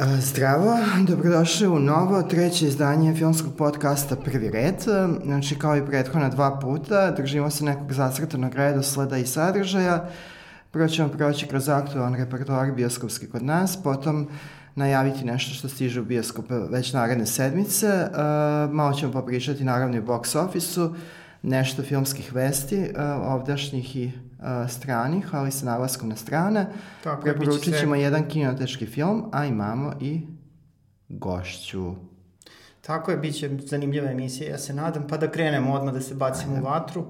Zdravo, dobrodošli u novo treće izdanje filmskog podcasta Prvi red. Znači, kao i prethodna dva puta, držimo se nekog zacrtanog redosleda i sadržaja. Prvo ćemo proći kroz aktualan repertoar bioskopski kod nas, potom najaviti nešto što stiže u bioskope već naredne sedmice. Malo ćemo popričati naravno i box office-u, nešto filmskih vesti, ovdašnjih i stranih, ali sa naglaskom na strane. Tako Preporučit ćemo jedan kinotečki film, a imamo i gošću. Tako je, bit će zanimljiva emisija, ja se nadam, pa da krenemo odmah da se bacimo u vatru.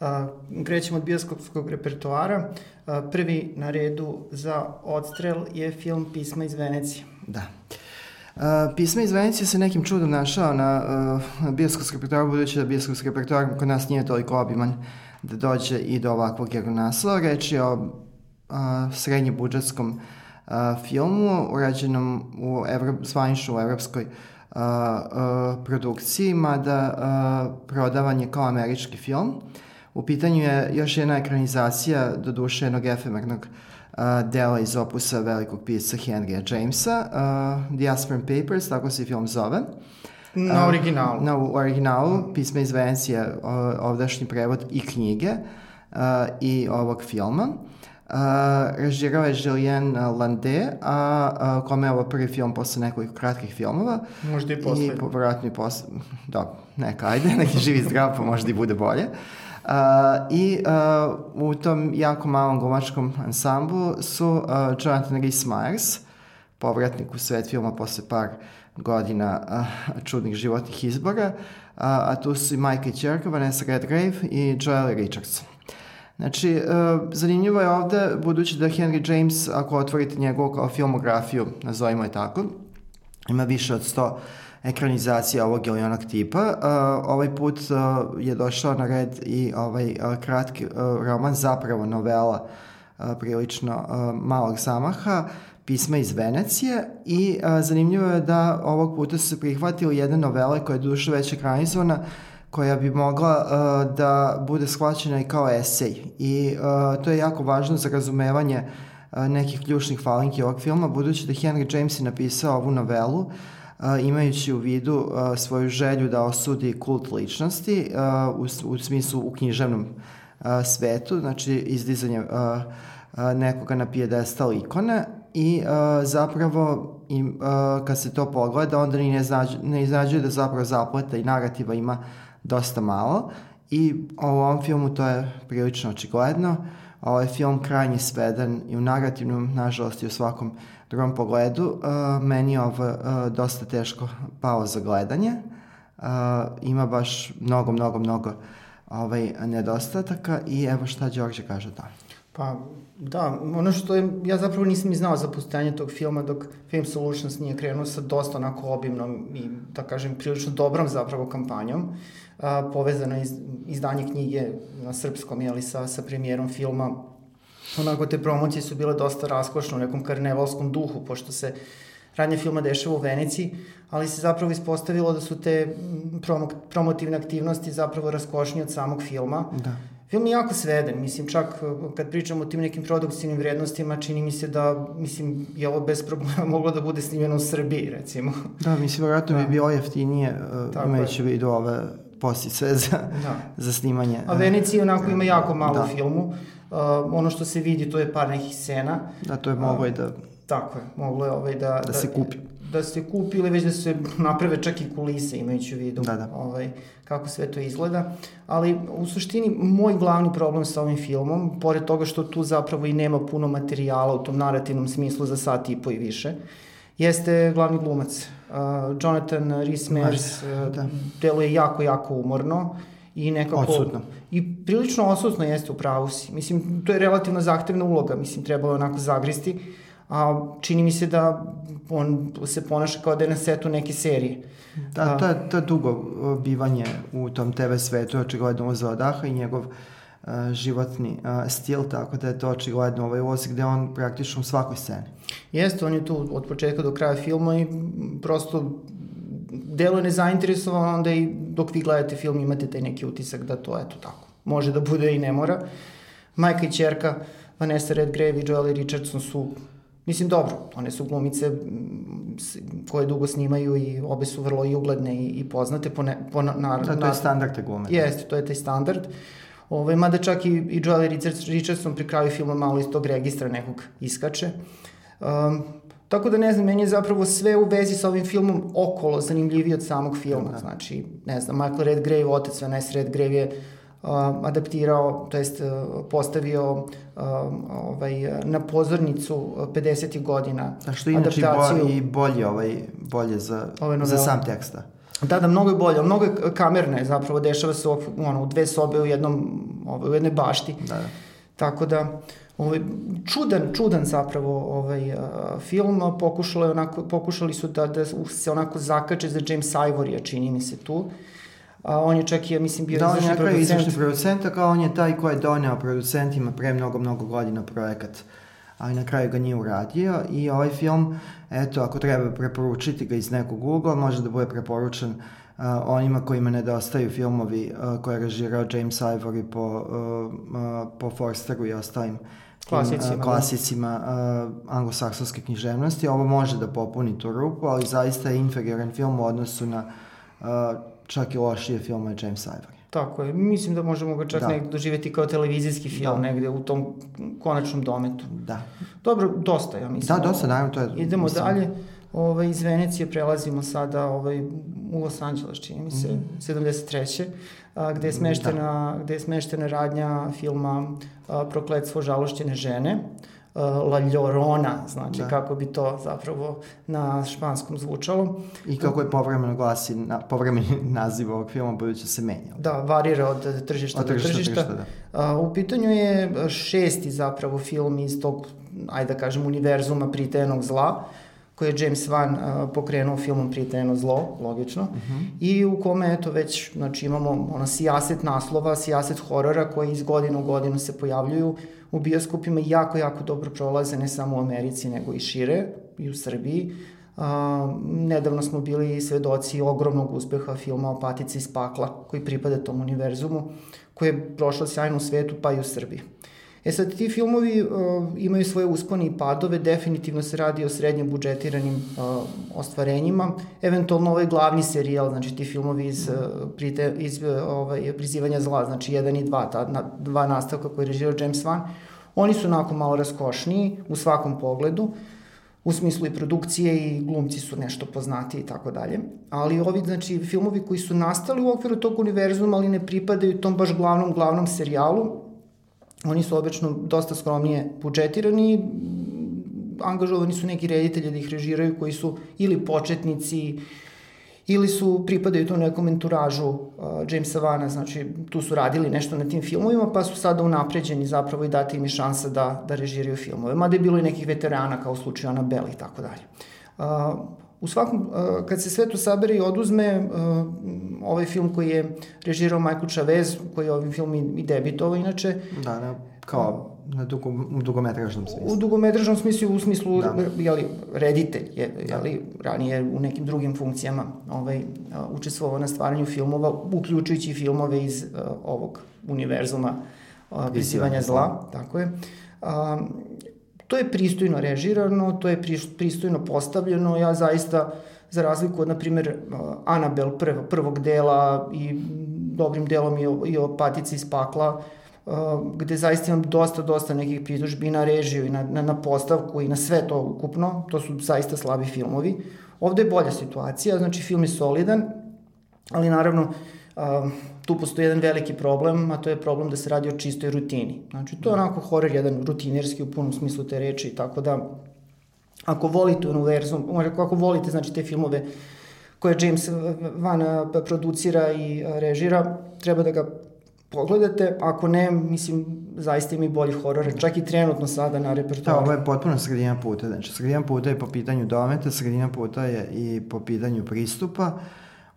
Uh, krećemo od bioskopskog repertoara. Uh, prvi na redu za odstrel je film Pisma iz Venecije. Da. Uh, pisma iz Venecije se nekim čudom našao na uh, bioskopski repertoar, budući da bioskopski repertoar kod nas nije toliko obiman da dođe i do ovakvog jednog naslova. Reč je o uh, srednje budžetskom uh, filmu urađenom u Evro, zvanično u evropskoj uh, uh, produkciji, mada uh, prodavan je kao američki film. U pitanju je još jedna ekranizacija, do duše jednog efemernog uh, dela iz opusa velikog pisca Henrya Jamesa, uh, The Aspirin Papers, tako se film zove. Na originalu. Na, originalu, pisma iz Vencije, o- ovdašnji prevod i knjige uh, i ovog filma. Uh, režirao je Julien Landé, a, a kome je ovo prvi film posle nekoliko kratkih filmova. Možda i I poslednji. po- verovatno i posle, da, neka, ajde, neki živi zdrav, pa možda i bude bolje. Uh, I uh, u tom jako malom glumačkom ansamblu su uh, Jonathan Rhys Meyers, povratnik u svet filma posle par godina uh, čudnih životnih izbora, uh, a tu su i majka čerka, Vanessa Redgrave i Joel Richardson. Znači, uh, zanimljivo je ovde, budući da Henry James, ako otvorite njegovu kao filmografiju, nazovimo je tako, ima više od 100 ekranizacija ovog ili onog tipa. Uh, ovaj put uh, je došao na red i ovaj kratki roman, zapravo novela prilično malog zamaha, pisma iz Venecije i uh, zanimljivo je da ovog puta su prihvatili jedne novele koja je duše već ekranizovana koja bi mogla uh, da bude shvaćena i kao esej. I uh, to je jako važno za razumevanje uh, nekih ključnih falinki ovog filma, budući da Henry James je napisao ovu novelu uh, imajući u vidu uh, svoju želju da osudi kult ličnosti uh, u, u smislu u književnom uh, svetu, znači izdizanje uh, nekoga na pijedestal ikone i uh, zapravo i, uh, kad se to pogleda onda ni ne, znađe, ne iznađuje da zapravo zapleta i narativa ima dosta malo i u ovom filmu to je prilično očigledno. Ovo je film krajnje sveden i u narativnom, nažalost i u svakom drugom pogledu. Uh, meni je ovo uh, dosta teško pao za gledanje. Uh, ima baš mnogo, mnogo, mnogo ovaj, nedostataka i evo šta Đorđe kaže o tome. Pa, da, ono što je, ja zapravo nisam ni znao za postojanje tog filma dok Film Solutions nije krenuo sa dosta onako obimnom i, da kažem, prilično dobrom zapravo kampanjom. A, povezano iz, izdanje knjige na srpskom, jeli, sa, sa premijerom filma. Onako, te promocije su bile dosta raskošne u nekom karnevalskom duhu, pošto se radnje filma dešava u Veneciji, ali se zapravo ispostavilo da su te promo, promotivne aktivnosti zapravo raskošnije od samog filma. Da. Film je jako sveden, mislim, čak uh, kad pričamo o tim nekim produkcijnim vrednostima, čini mi se da, mislim, je ovo bez problema moglo da bude snimljeno u Srbiji, recimo. Da, mislim, vjerojatno bi Da. bilo jeftinije uh, Tako imajući u vidu ove postice za, Da. za snimanje. A Venecija onako ima jako malo Da. filmu. Uh, ono što se vidi, to je par nekih scena. Da, to je moglo i da, Tako je, moglo je ovaj da... da se kupi. Da se kupi ili već da se naprave čak i kulise imajući u vidu Da, da. Ovaj, kako sve to izgleda. Ali u suštini moj glavni problem sa ovim filmom, pored toga što tu zapravo i nema puno materijala u tom narativnom smislu za sat i po i više, jeste glavni glumac. Uh, Jonathan Rhys Meyers Da. uh, deluje jako, jako umorno i nekako... Odsutno. I prilično odsutno jeste u pravu si. Mislim, to je relativno zahtevna uloga, mislim, trebalo je onako zagristi, a čini mi se da on se ponaša kao da je na setu neke serije. Da, to je, to je dugo bivanje u tom TV svetu, je očigledno uzeo daha i njegov uh, životni uh, stil, tako da je to očigledno ovaj ulaz gde on praktično u svakoj sceni. Jeste, on je tu od početka do kraja filma i prosto deluje nezainteresovan, onda i dok vi gledate film imate taj neki utisak da to, eto tako, može da bude i ne mora. Majka i čerka, Vanessa Redgrave i Joel Richardson su Mislim, dobro, one su glumice koje dugo snimaju i obe su vrlo i ugledne i, i poznate po, ne, po na, na, da, to je standard te glume. Jeste, to je taj standard. Ove, mada čak i, i Joel Richardson pri kraju filma malo iz tog registra nekog iskače. Um, tako da ne znam, meni je zapravo sve u vezi sa ovim filmom okolo zanimljiviji od samog filma. Da. Znači, ne znam, Michael Redgrave, otac Vanessa Redgrave je adaptirao, to jest uh, postavio uh, ovaj, na pozornicu 50. godina A što inače adaptaciju, i bolje, ovaj, bolje za, za sam teksta. Da, da, mnogo je bolje, mnogo je kamerne zapravo, dešava se u, ono, u dve sobe u jednom, ovaj, u jednoj bašti. Da, da. Tako da, ovaj, čudan, čudan zapravo ovaj, uh, film, pokušali, onako, pokušali su da, da se onako zakače za James Ivory, čini mi se tu. A on je čak i, ja mislim, bio da, izvršni producent. Da, on je izvršni producent, kao on je taj ko je doneo producentima pre mnogo, mnogo godina projekat. Ali na kraju ga nije uradio i ovaj film, eto, ako treba preporučiti ga iz nekog ugla, može da bude preporučen uh, onima kojima nedostaju filmovi uh, koje je režirao James Ivory po, uh, uh, po Forsteru i ostalim klasicima, uh, klasicima uh, anglosaksonske književnosti. Ovo može da popuni tu rupu, ali zaista je inferioran film u odnosu na uh, čak i lošije filmove James Ivory. Tako je. Mislim da možemo ga čak da. negde doživeti kao televizijski film, da. negde u tom konačnom dometu. Da. Dobro, dosta, ja mislim. Da, dosta, naravno, to je... Idemo mislim... dalje. Ovaj, iz Venecije prelazimo sada ovaj, u Los Angeles, čini mi se, mm -hmm. 73. A, gde, je smeštena, da. gde je smeštena radnja filma a, Prokletstvo žalošćene žene. Uh, La Llorona, znači da. kako bi to zapravo na španskom zvučalo. I kako je povremeno glasi, na, povremeni naziv ovog filma budući se menja. Da, varira od tržišta od do tržišta. tržišta da. Uh, u pitanju je šesti zapravo film iz tog, ajde da kažem, univerzuma pritenog zla, koji je James Wan uh, pokrenuo filmom Pritajeno zlo, logično, uh. -huh. i u kome, eto, već, znači, imamo ono sijaset naslova, sijaset horora koji iz godine u godinu se pojavljuju u bioskopima i jako, jako dobro prolaze, ne samo u Americi, nego i šire, i u Srbiji. A, nedavno smo bili svedoci ogromnog uspeha filma o Patici iz pakla, koji pripada tom univerzumu, koji je prošao sjajno u svetu, pa i u Srbiji. E sad, ti filmovi uh, imaju svoje uspone i padove, definitivno se radi o srednje budžetiranim uh, ostvarenjima, eventualno ovaj glavni serijal, znači ti filmovi iz, uh, prite, iz uh, ovaj, prizivanja zla, znači 1 i 2, ta na, dva nastavka koje je režirao James Wan, oni su onako malo raskošniji u svakom pogledu, u smislu i produkcije i glumci su nešto poznati i tako dalje. Ali ovi, znači, filmovi koji su nastali u okviru tog univerzuma, ali ne pripadaju tom baš glavnom, glavnom serijalu, Oni su obično dosta skromnije budžetirani, angažovani su neki reditelji da ih režiraju koji su ili početnici ili su pripadaju tu nekom enturažu uh, Jamesa Vana, znači tu su radili nešto na tim filmovima, pa su sada unapređeni zapravo i dati im šansa da, da režiraju filmove. Mada je bilo i nekih veterana kao u slučaju Ana Bell i tako dalje. U svakom, uh, kad se sve to sabere i oduzme, uh, ovaj film koji je režirao Michael Chavez, koji je ovim film i debitovao inače. Da, da, kao na dugo, u dugometražnom smislu. U dugometražnom smislu, u smislu, da. jeli, reditelj, je, da. jeli, ranije u nekim drugim funkcijama ovaj, učestvovao na stvaranju filmova, uključujući filmove iz uh, ovog univerzuma uh, prisivanja zla, tako je. Um, to je pristojno režirano, to je pristojno postavljeno, ja zaista za razliku od, na primjer, Anabel prv, prvog dela i dobrim delom i o, i o Patici iz pakla, gde zaista imam dosta, dosta nekih pritužbi na režiju i na, na, na postavku i na sve to ukupno, to su zaista slabi filmovi. Ovde je bolja situacija, znači film je solidan, ali naravno tu postoji jedan veliki problem, a to je problem da se radi o čistoj rutini. Znači, to je onako horor jedan rutinerski u punom smislu te reči, tako da ako volite univerzum, ako volite znači te filmove koje James Van producira i režira, treba da ga pogledate, ako ne, mislim, zaista ima i bolji horor, čak i trenutno sada na repertoaru. Da, ovo je potpuno sredina puta, znači sredina puta je po pitanju dometa, sredina puta je i po pitanju pristupa,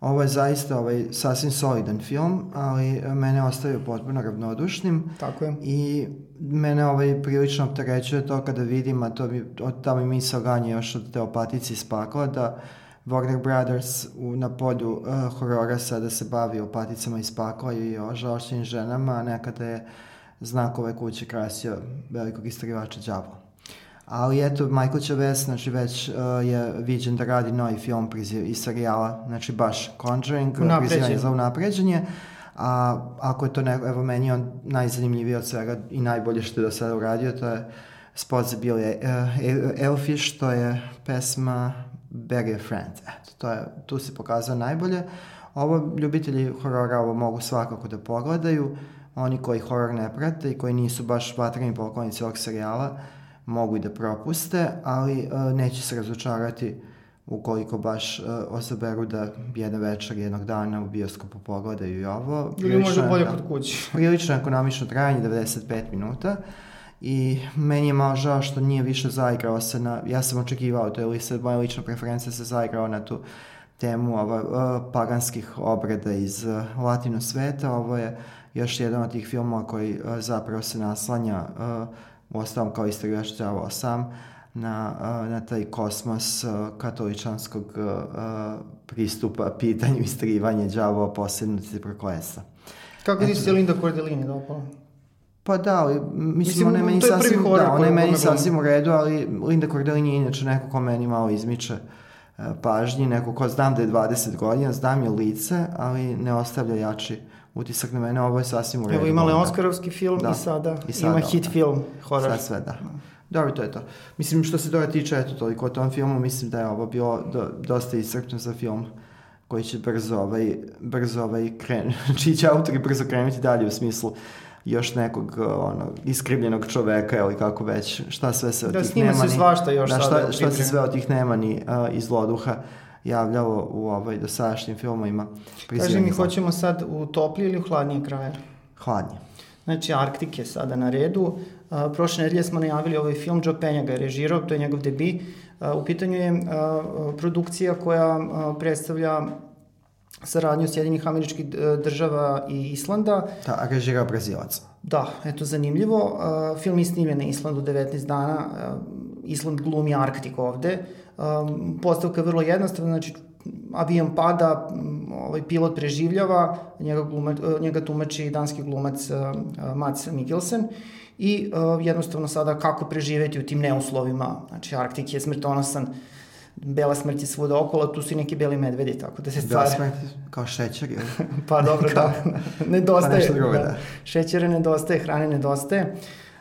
Ovo je zaista ovaj, sasvim solidan film, ali mene ostavio potpuno ravnodušnim. Tako je. I mene ovaj, prilično opterećuje to kada vidim, a to mi, od tamo mi se ganje još od teopatici iz pakla, da Warner Brothers u, na polju uh, horora sada se bavi opaticama iz pakla i o žalošćenim ženama, a nekada je znakove kuće krasio velikog istraživača đavola. Ali eto, Michael Chavez, znači već uh, je viđen da radi novi film priziv, iz serijala, znači baš Conjuring, prizivanje za unapređenje. A ako je to neko, evo meni on najzanimljiviji od svega i najbolje što je do sada uradio, to je spot za Billy uh, Elfish, to je pesma Bury a Friend. Eto, to je, tu se pokazao najbolje. Ovo, ljubitelji horora ovo mogu svakako da pogledaju. Oni koji horor ne prate i koji nisu baš vatreni poklonici ovog serijala, mogu i da propuste, ali uh, neće se razočarati ukoliko baš uh, osaberu da jedan večer jednog dana u bioskopu pogledaju i ovo. Ili može bolje kod kući. Prilično ekonomično trajanje, 95 minuta. I meni je malo žao što nije više zaigrao se na, ja sam očekivao, to je li se, moja lična preferencija se zaigrao na tu temu ova, uh, paganskih obreda iz uh, latino sveta. Ovo je još jedan od tih filmova koji uh, zapravo se naslanja uh, uostalom kao istraživač đavola sam, na, na taj kosmos katoličanskog pristupa pitanju istrivanja đavola posebnosti prokletstva. Kako ti se Linda Cordellini dopala? Pa da, ali mislim, mislim ona je meni sasvim, da, ona je meni sasvim u redu, ali Linda Cordellini je inače neko ko meni malo izmiče pažnji, neko ko znam da je 20 godina, znam je lice, ali ne ostavlja jači uh, utisak na mene, ovo je sasvim u redu. Evo imali Oskarovski film da. i, sada i sada ima hit film, horror. Sad sve, da. Dobro, to je to. Mislim, što se toga tiče, eto, toliko o tom filmu, mislim da je ovo bilo do, dosta iscrpno za film koji će brzo ovaj, brzo ovaj kren, čiji će autori brzo krenuti dalje u smislu još nekog ono, iskrivljenog čoveka ili kako već, šta sve se od da, tih nemani... Da, snima se svašta još da, šta, šta se sve od tih nemani uh, iz Loduha javljalo u ovaj dosadašnjim filmovima. Kaži mi, hoćemo sad u toplije ili u hladnije kraje? Hladnije. Znači, Arktik je sada na redu. Uh, prošle nedelje smo najavili ovaj film, Joe Penja ga je režirao, to je njegov debi. Uh, u pitanju je uh, produkcija koja uh, predstavlja saradnju Sjedinih američkih država i Islanda. Da, a režirao Brazilac. Da, eto, zanimljivo. Uh, film je snimljen na Islandu 19 dana. Uh, Island glumi Arktik ovde. Um, postavka je vrlo jednostavna, znači avion pada, ovaj pilot preživljava, njega, glume, njega tumači danski glumac uh, Mats Mikkelsen i uh, jednostavno sada kako preživeti u tim neuslovima, znači Arktik je smrtonosan, bela smrt je svuda okolo, tu su i neki beli medvedi, tako da se stvari... Bela smrt kao šećer, ili? pa dobro, da. nedostaje. Pa nešto drugo, da. da. Šećera nedostaje, hrane nedostaje.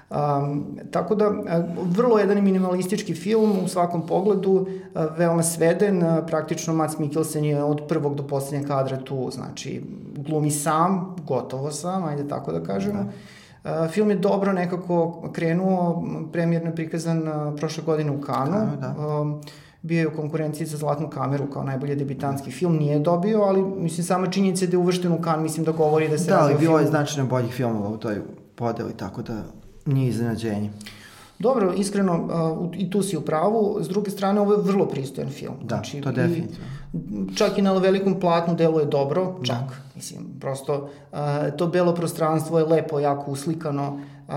Um, tako da, vrlo jedan minimalistički film u svakom pogledu, veoma sveden, praktično Mats Mikkelsen je od prvog do poslednjeg kadra tu, znači glumi sam, gotovo sam, ajde tako da kažemo. Da. Film je dobro nekako krenuo, premijerno prikazan prošle godine u Kanu. Da, da. Bio je u konkurenciji za Zlatnu kameru kao najbolji debitanski film, nije dobio, ali mislim sama činjenica da je uvršten u kan, mislim da govori da se... Da, ali bilo je značajno boljih filmova u toj podeli, tako da nije iznenađenje. Dobro, iskreno, uh, i tu si u pravu. S druge strane, ovo je vrlo pristojan film. Da, znači, to definitivno. I, čak i na velikom platnu deluje dobro, čak. Da. Mislim, prosto, uh, to belo prostranstvo je lepo, jako uslikano. Uh,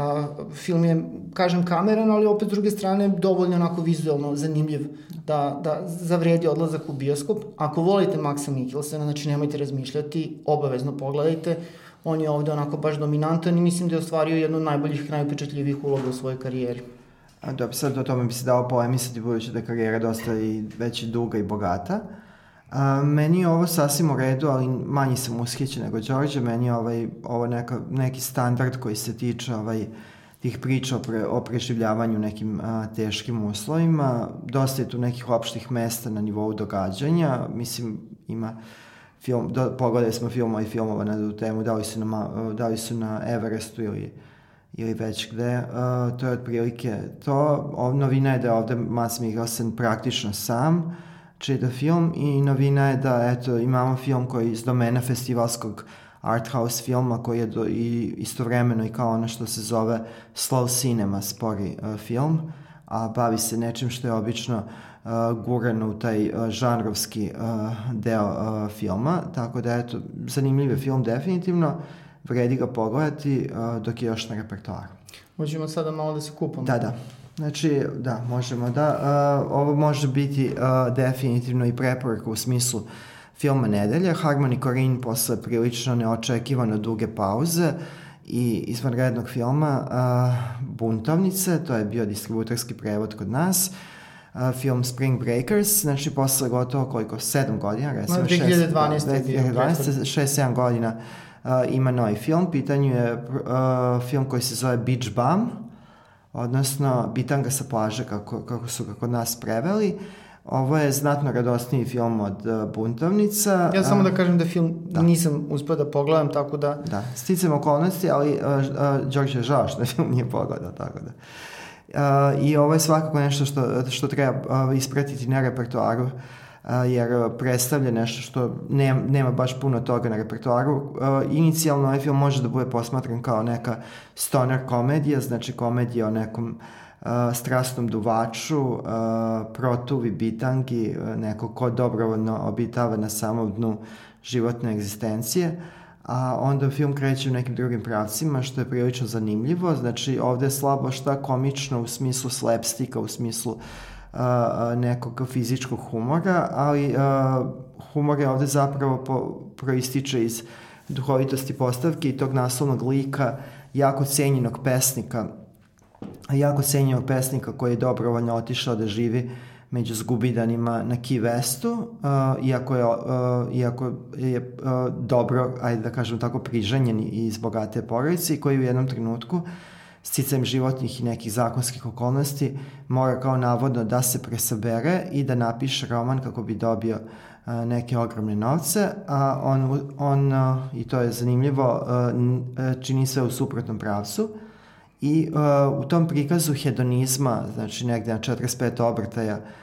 film je, kažem, kameran, ali opet s druge strane dovoljno onako vizualno zanimljiv da, da zavredi odlazak u bioskop. Ako volite Maxa Mikkelsena, znači nemojte razmišljati, obavezno pogledajte on je ovde onako baš dominantan i mislim da je ostvario jednu od najboljih, najupečatljivih uloga u svojoj karijeri. A dobro, sad o tome bi se dao polemisati budući da je karijera dosta i već duga i bogata. A, meni je ovo sasvim u redu, ali manje sam ushićen nego Đorđe. Meni je ovaj, ovo neka, neki standard koji se tiče ovaj, tih priča o, pre, o preživljavanju nekim a, teškim uslovima. Dosta je tu nekih opštih mesta na nivou događanja. Mislim, ima film, do, pogledali smo filmova i filmova na tu temu, da li su na, da li su na Everestu ili, ili već gde. Uh, to je otprilike to. Ov, novina je da je ovde Mats Mikkelsen praktično sam čita film i novina je da eto, imamo film koji iz domena festivalskog art house filma koji je do, i istovremeno i kao ono što se zove slow cinema, spori uh, film, a bavi se nečim što je obično uh, gurano u taj uh, žanrovski uh, deo uh, filma, tako da eto, zanimljiv je film definitivno, vredi ga pogledati uh, dok je još na repertoaru. Možemo sada malo da se kupamo. Da, da. Znači, da, možemo da. Uh, ovo može biti uh, definitivno i preporaka u smislu filma Nedelja. Harmony Corinne posle prilično neočekivano duge pauze i izvanrednog filma uh, Buntovnice, to je bio distributorski prevod kod nas, uh, film Spring Breakers, znači posle gotovo koliko, sedam godina, recimo, 2012. 2012, 6-7 godina uh, ima novi film, pitanju je uh, film koji se zove Beach Bum, odnosno Bitanga sa plaže, kako, kako su ga kod nas preveli, Ovo je znatno radosniji film od uh, Buntovnica. Ja samo da kažem da film da. nisam uspio da pogledam, tako da... Da, sticam okolnosti, ali uh, uh, Đorđe je žao što film nije pogledao, tako da... Uh, I ovo je svakako nešto što, što treba uh, ispratiti na repertoaru, uh, jer predstavlja nešto što nema, nema baš puno toga na repertoaru. Uh, inicijalno ovaj film može da bude posmatran kao neka stoner komedija, znači komedija o nekom uh, strastnom duvaču, uh, protuvi bitangi, uh, neko ko dobrovoljno obitava na samom dnu životne egzistencije, a onda film kreće u nekim drugim pravcima, što je prilično zanimljivo. Znači, ovde je slabo šta komično u smislu slapstika, u smislu uh, nekog fizičkog humora, ali uh, humor je ovde zapravo po, proističe iz duhovitosti postavke i tog naslovnog lika jako cenjenog pesnika jako cenjenog pesnika koji je dobrovoljno otišao da živi među zgubidanima na Key Westu, uh, iako je, uh, iako je uh, dobro, ajde da kažem tako, priženjen iz bogate porodice i koji u jednom trenutku sticajem životnih i nekih zakonskih okolnosti mora kao navodno da se presabere i da napiše roman kako bi dobio uh, neke ogromne novce, a on, on uh, i to je zanimljivo, uh, čini sve u suprotnom pravcu, I uh, u tom prikazu hedonizma, znači negde na 45 obrtaja, uh,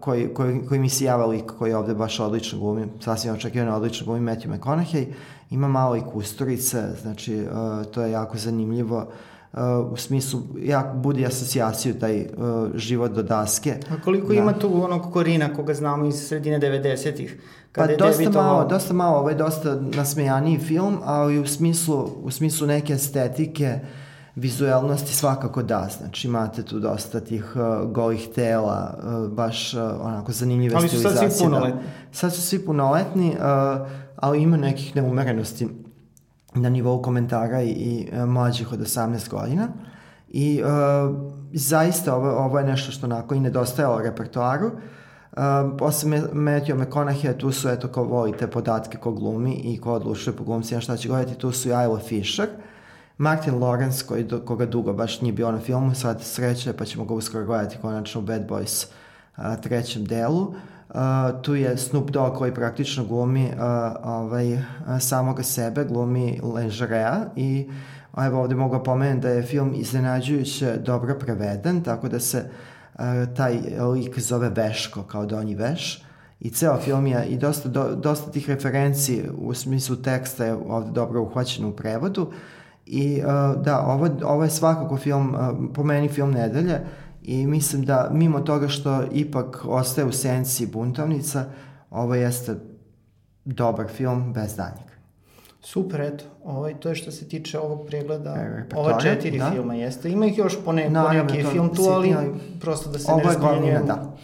koji, koji, koji mi se java lik koji ovde baš odlično glumi, sasvim očekivano odlično glumi Matthew McConaughey, ima malo i kusturice, znači uh, to je jako zanimljivo uh, u smislu, ja budi asocijaciju taj uh, život do daske. A koliko da. ima tu onog korina koga znamo iz sredine 90-ih? Pa dosta debitovao... malo, dosta malo, ovo je dosta nasmejaniji film, ali u smislu, u smislu neke estetike, uh, vizualnosti svakako da, znači imate tu dosta tih uh, golih tela, uh, baš uh, onako zanimljive ali stilizacije. Ali su sad svi punoletni. Da. Sad su svi punoletni, uh, ali ima nekih neumerenosti na nivou komentara i, i uh, mlađih od 18 godina. I uh, zaista ovo, ovo je nešto što onako i nedostajalo repertoaru. Uh, posle Matthew McConaughey, tu su, eto, ko volite podatke ko glumi i ko odlučuje po glumcima šta će govoriti, tu su i Isla Fisher, uh, Martin Lawrence, koji, do, koga dugo baš nije bio na filmu, sad sreće, pa ćemo ga uskoro gledati konačno u Bad Boys a, trećem delu. A, tu je Snoop Dogg koji praktično glumi a, ovaj, a, samoga sebe, glumi Lenžerea i evo ovde mogu pomenuti da je film iznenađujuće dobro preveden, tako da se a, taj lik zove Veško, kao Donji Veš. I ceo film je i dosta, do, dosta tih referenci u smislu teksta je ovde dobro uhvaćeno u prevodu. Uh, I uh, da, ovo, ovo je svakako film, uh, po meni film nedelje i mislim da mimo toga što ipak ostaje u senci buntovnica, ovo jeste dobar film bez danjeg. Super, eto, ovaj, to je što se tiče ovog pregleda, e, ova četiri da. filma jeste. Ima ih još po, ne, po neki film tu, ali prosto da se ne razmijenjujemo. Da.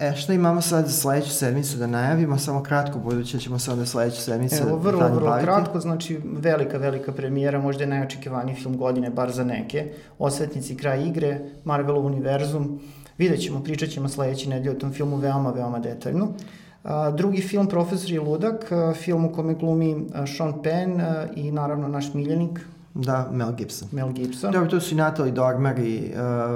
E, šta imamo sad za sledeću sedmicu da najavimo, samo kratko, budući da ćemo se onda sledeću sedmicu Evo, vrlo, vrlo baviti. kratko, znači velika, velika premijera, možda je najočekivaniji film godine, bar za neke. Osvetnici kraj igre, Marvelov univerzum, vidjet ćemo, pričat ćemo sledeće nedelje o tom filmu veoma, veoma detaljno. A, drugi film, Profesor je ludak, a, film u kome glumi a, Sean Penn a, i naravno naš miljenik, Da, Mel Gibson. Mel Gibson. Dobro, tu su i Natalie Dormer i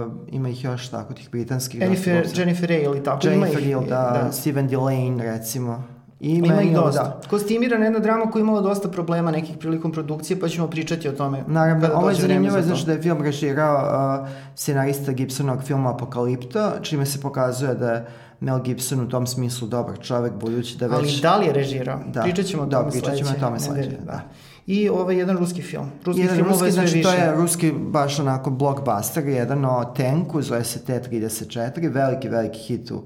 uh, ima ih još tako tih britanskih. Jennifer, Jennifer Hale tako Jennifer Hale, da, da. Steven Delane recimo. I ima, ima ih dosta. Da. Kostimirana jedna drama koja je imala dosta problema nekih prilikom produkcije, pa ćemo pričati o tome. Naravno, ovo je zanimljivo je zašto da je film režirao uh, scenarista Gibsonog filma Apokalipta, čime se pokazuje da je Mel Gibson u tom smislu dobar čovek, budući da već... Ali da li je režirao? Da. Pričat ćemo o da, tome da, pričat ćemo o tome sledeće. Da. da i ovaj jedan ruski film. Ruski jedan film ruski, znači više. to je ruski baš onako blockbuster, jedan o tenku, zove se T-34, veliki, veliki hit u,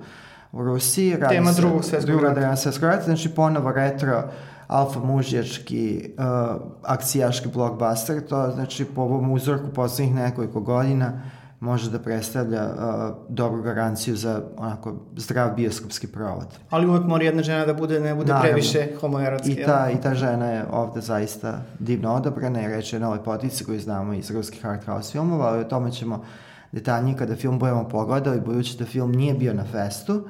u Rusiji. Radi Tema se, drugog svetskog rata. Druga svetskog rata, znači ponovo retro alfa mužjački uh, akcijaški blockbuster, to znači po ovom uzorku poslednjih nekoliko godina može da predstavlja uh, dobru garanciju za onako zdrav bioskopski provod. Ali uvek mora jedna žena da bude, ne bude Naravno. previše homoerotski. I ta, I ta žena je ovde zaista divno odabrana i reče na ovoj potici koju znamo iz ruskih art house filmova, ali o tome ćemo detaljnije kada film budemo pogledali, budući da film nije bio na festu,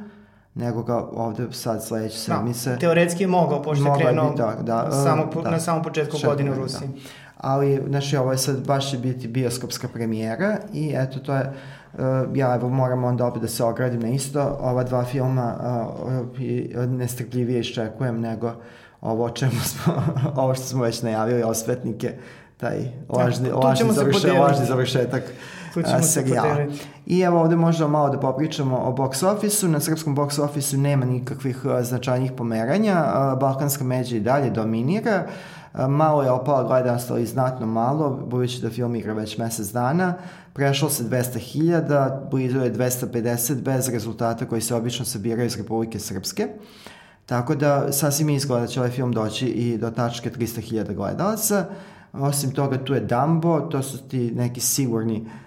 nego ga ovde sad sledeće da, sedmice... Da, teoretski je mogao, pošto je krenuo da, da, samo, da, na samom početku godine u da. Rusiji. Da. Ali, znači, ovo je sad baš će biti bioskopska premijera i eto, to je Uh, ja evo moram onda opet da se ogradim na isto, ova dva filma uh, uh, nestrpljivije iščekujem nego ovo čemu smo, ovo što smo već najavili, osvetnike, taj lažni, lažni, završe, lažni završetak uh, serijala. I evo ovde možemo malo da popričamo o box office-u. Na srpskom box office-u nema nikakvih uh, značajnih pomeranja. Uh, Balkanska međa i dalje dominira. Malo je opala gledanost, ali znatno malo, budući da film igra već mesec dana. Prešlo se 200.000, blizu je 250 bez rezultata koji se obično sabiraju iz Republike Srpske. Tako da sasvim izgleda da će ovaj film doći i do tačke 300.000 gledalaca. Osim toga tu je Dumbo, to su ti neki sigurni, uh,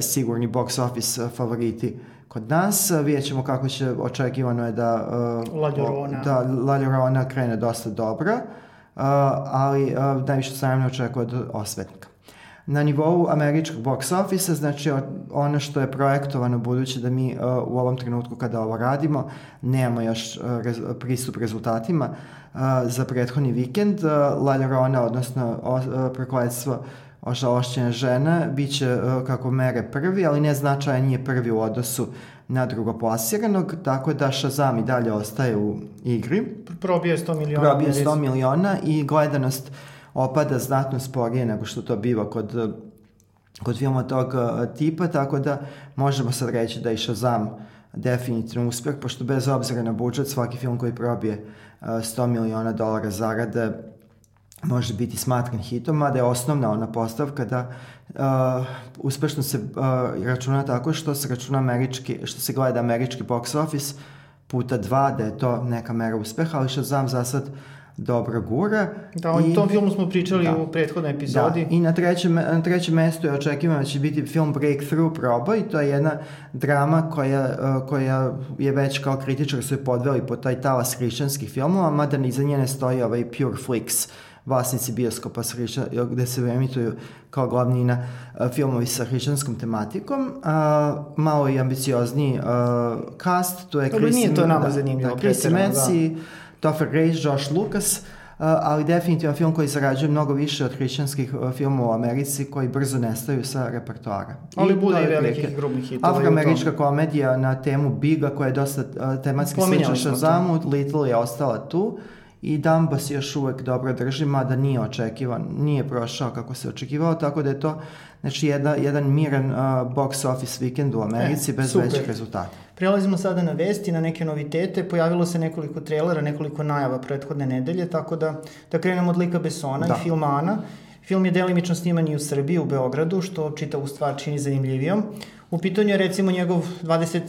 sigurni box office uh, favoriti kod nas. Vidjet ćemo kako će, očekivano je da, La Llorona. da La Llorona krene dosta dobro, ali najviše se naravno očekuje od osvetnika. Na nivou američkog box office, znači ono što je projektovano budući da mi u ovom trenutku kada ovo radimo nemamo još pristup rezultatima, za prethodni vikend. La Llorona, odnosno prokledstvo ožalošćene žene, bit će kako mere prvi, ali ne značajan nije prvi u odnosu na drugoplasiranog, tako da Shazam i dalje ostaje u igri. Probije 100 miliona. Probije 100 miliona i gledanost opada znatno sporije nego što to biva kod, kod filma tog tipa, tako da možemo sad reći da i Shazam definitivno uspeh, pošto bez obzira na budžet, svaki film koji probije 100 miliona dolara zarade može biti smatran hitom, a da je osnovna ona postavka da uh, uspešno se uh, računa tako što se računa američki, što se gleda američki box office puta dva, da je to neka mera uspeha, ali što znam za sad uh, dobra gura. Da, o tom filmu smo pričali da, u prethodnoj epizodi. Da, i na trećem, na trećem mestu je očekivano da će biti film Breakthrough proba i to je jedna drama koja, e, koja je već kao kritičar su je podveli po taj talas hrišćanskih filmova, mada iza nje ne stoji ovaj Pure Flix vlasnici bioskopa gde se emituju kao glavnina uh, filmovi sa hrišćanskom tematikom. Uh, malo i ambiciozniji uh, cast, to je Chris... nije to nama da, zanimljivo. Da, Chris Metzi, da Topher Grace, Josh Lucas, Uh, ali definitivno film koji zarađuje mnogo više od hrišćanskih uh, filmova u Americi koji brzo nestaju sa repertoara. Ali I bude i velikih grubnih hitova. Afroamerička komedija na temu Biga koja je dosta uh, tematski slična Shazamu, Little je ostala tu i Dumbo se još uvek dobro drži, mada nije očekivan, nije prošao kako se očekivao, tako da je to znači, jedna, jedan miran uh, box office vikend u Americi e, bez super. većih rezultata. Prelazimo sada na vesti, na neke novitete. Pojavilo se nekoliko trailera, nekoliko najava prethodne nedelje, tako da, da krenemo od Lika Besona da. i filma Ana. Film je delimično sniman i u Srbiji, u Beogradu, što čita u stvar čini zanimljivijom. U pitanju je recimo njegov 20,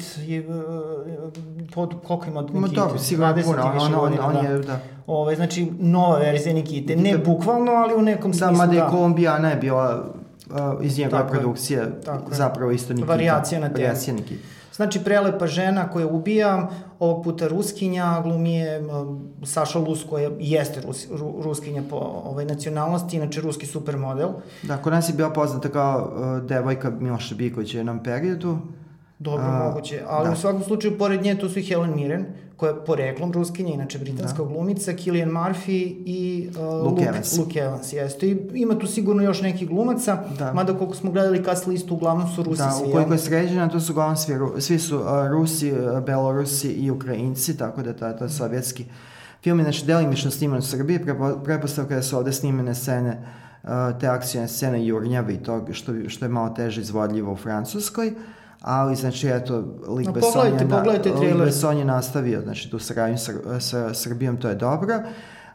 pod, koliko ima od Nikite? Ma sigurno 20 puno, on, on, on, on je, da. Ove, znači, nova verzija Nikite, ne bukvalno, ali u nekom da, smislu, da. Mada je Kolumbijana je bila uh, iz njegove produkcije, zapravo isto Nikita. Variacija na temu. Variacija Nikita. Znači, prelepa žena koja ubija, ovog puta Ruskinja, glumi je Saša Lus koja jeste Rus, Ru, Ruskinja po ovaj, nacionalnosti, inače ruski supermodel. Da, kod nas je bila poznata kao uh, devojka Miloša Biković u jednom periodu. Dobro, A, moguće. Ali da. u svakom slučaju, pored nje, tu su i Helen Mirren, koja je poreklom ruskinja, inače britanska da. glumica, Killian Murphy i uh, Luke, Luke Evans. Luke Evans, jeste. I ima tu sigurno još neki glumaca, da. mada koliko smo gledali cast listu, uglavnom su Rusi da, svi. Da, ukoliko je sređena, to su uglavnom svi, svi su uh, Rusi, uh, Belorusi i Ukrajinci, tako da to je sovjetski film je znači delimično sniman u Srbiji, prepostavka da su ovde snimene scene uh, te akcijne scene Jurnjave i to što, što je malo teže izvodljivo u Francuskoj. Uh, ali znači eto Lik no, Besson je, pogledajte je nastavio znači tu saradnju sa, sa Srbijom to je dobro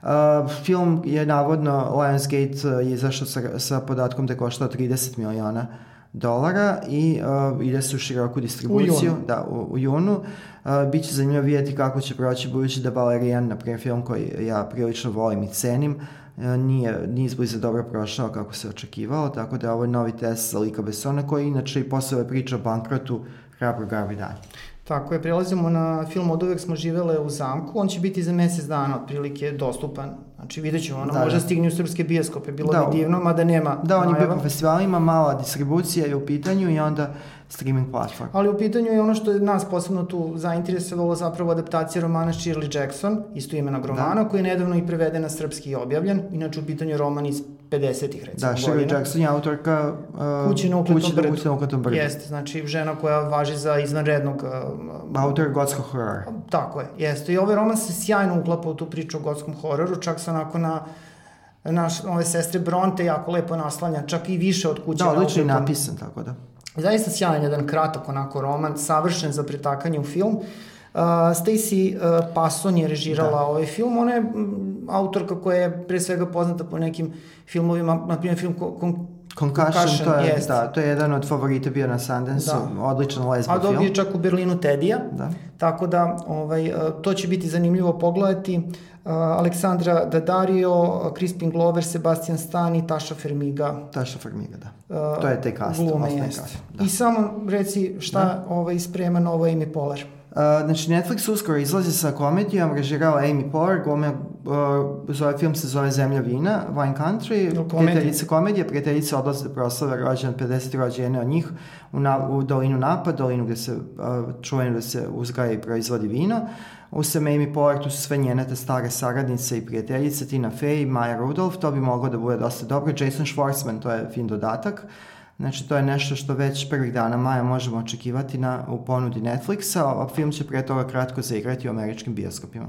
Uh, film je navodno Lionsgate uh, je izašao sa, sa podatkom da je koštao 30 miliona dolara i uh, ide se u široku distribuciju u junu. Da, u, u junu. Uh, Biće zanimljivo vidjeti kako će proći budući da Valerian, na primjer film koji ja prilično volim i cenim, e, nije, nije izbliza dobro prošao kako se očekivalo, tako da je ovo novi test za Lika Bessona koji inače i posle ove priče o bankrotu hrabro gravi dalje. Tako je, prelazimo na film Od uvek smo živele u zamku, on će biti za mesec dana otprilike dostupan. Znači vidjet ćemo, ono da, možda da. stigne u srpske bioskope, bilo da, bi divno, mada nema Da, on je bio po festivalima, mala distribucija je u pitanju i onda streaming platform. Ali u pitanju je ono što je nas posebno tu zainteresovalo zapravo adaptacija romana Shirley Jackson, isto imenog romana, da. koji je nedavno i preveden na srpski i objavljen. Inače u pitanju roman iz 50-ih recimo Da, Shirley Jackson je autorka uh, Kući na ukletom brdu. Kući na ukletom brdu. Jeste, znači žena koja važi za izvanrednog... Uh, Autor gotskog horora. Tako je, jeste. I ovaj roman se sjajno uklapa u tu priču o gotskom hororu, čak sa onako na naš, ove sestre Bronte jako lepo naslanja, čak i više od kuće. Da, odlično je napisan, tako da. Zaista sjajan jedan kratak onako roman, savršen za pretakanje u film. Uh, Stacy uh, Passon je režirala da. ovaj film. Ona je m, autorka koja je pre svega poznata po nekim filmovima, na primjer film Kon Concussion, Concussion, to je, jest. da, to je jedan od favorita bio na Sundance, da. odličan lesbo film. A dobio čak u Berlinu Tedija, da. tako da ovaj, to će biti zanimljivo pogledati. Aleksandra Daddario, Crispin Glover, Sebastian Stan i Taša Fermiga. Taša Fermiga, da. To je te kast. Glume jest. Da. I samo reci šta da. ovaj, sprema novo Amy Poehler. Uh, znači, Netflix uskoro izlazi sa komedijom, režirao Amy Poehler, gome, uh, zove film se zove Zemlja vina, Wine Country, no, prijateljice komedije, prijateljice odlaze da proslave rođen, 50 rođene od njih u, na, u dolinu Napa, dolinu gde se uh, čuvenu da se uzgaja i proizvodi vino. U Sam Amy Poehler tu su sve njene te stare saradnice i prijateljice, Tina Fey, Maja Rudolph, to bi moglo da bude dosta dobro. Jason Schwartzman, to je fin dodatak. Znači, to je nešto što već prvih dana maja možemo očekivati na, u ponudi Netflixa, a film će pre toga kratko zaigrati u američkim bioskopima.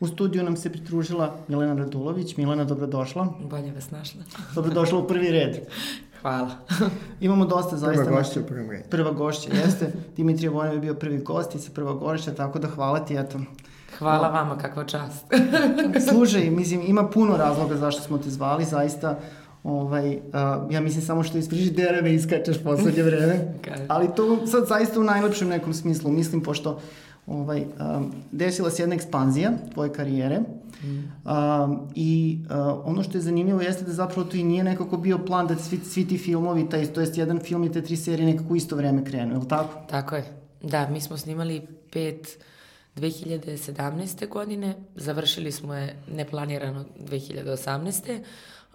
U studiju nam se pritružila Milena Radulović. Milena, dobrodošla. Bolje vas našla. Dobrodošla u prvi red. Hvala. Imamo dosta zaista... Prva gošća u prvom redu. Prva gošća, jeste. Dimitrije Vojev je bio prvi gost i sa prva gošća, tako da hvala ti, eto. Hvala vama, kakva čast. Služaj, mislim, ima puno razloga zašto smo te zvali, zaista Ovaj, uh, ja mislim samo što iz frižidera me iskačeš poslednje vreme. Ali to sad zaista u najlepšem nekom smislu. Mislim, pošto ovaj, um, desila se jedna ekspanzija tvoje karijere mm. um, i uh, ono što je zanimljivo jeste da zapravo to i nije nekako bio plan da svi, svi ti filmovi, taj, to jest jedan film i te tri serije nekako u isto vreme krenu, je li tako? Tako je. Da, mi smo snimali pet 2017. godine, završili smo je neplanirano 2018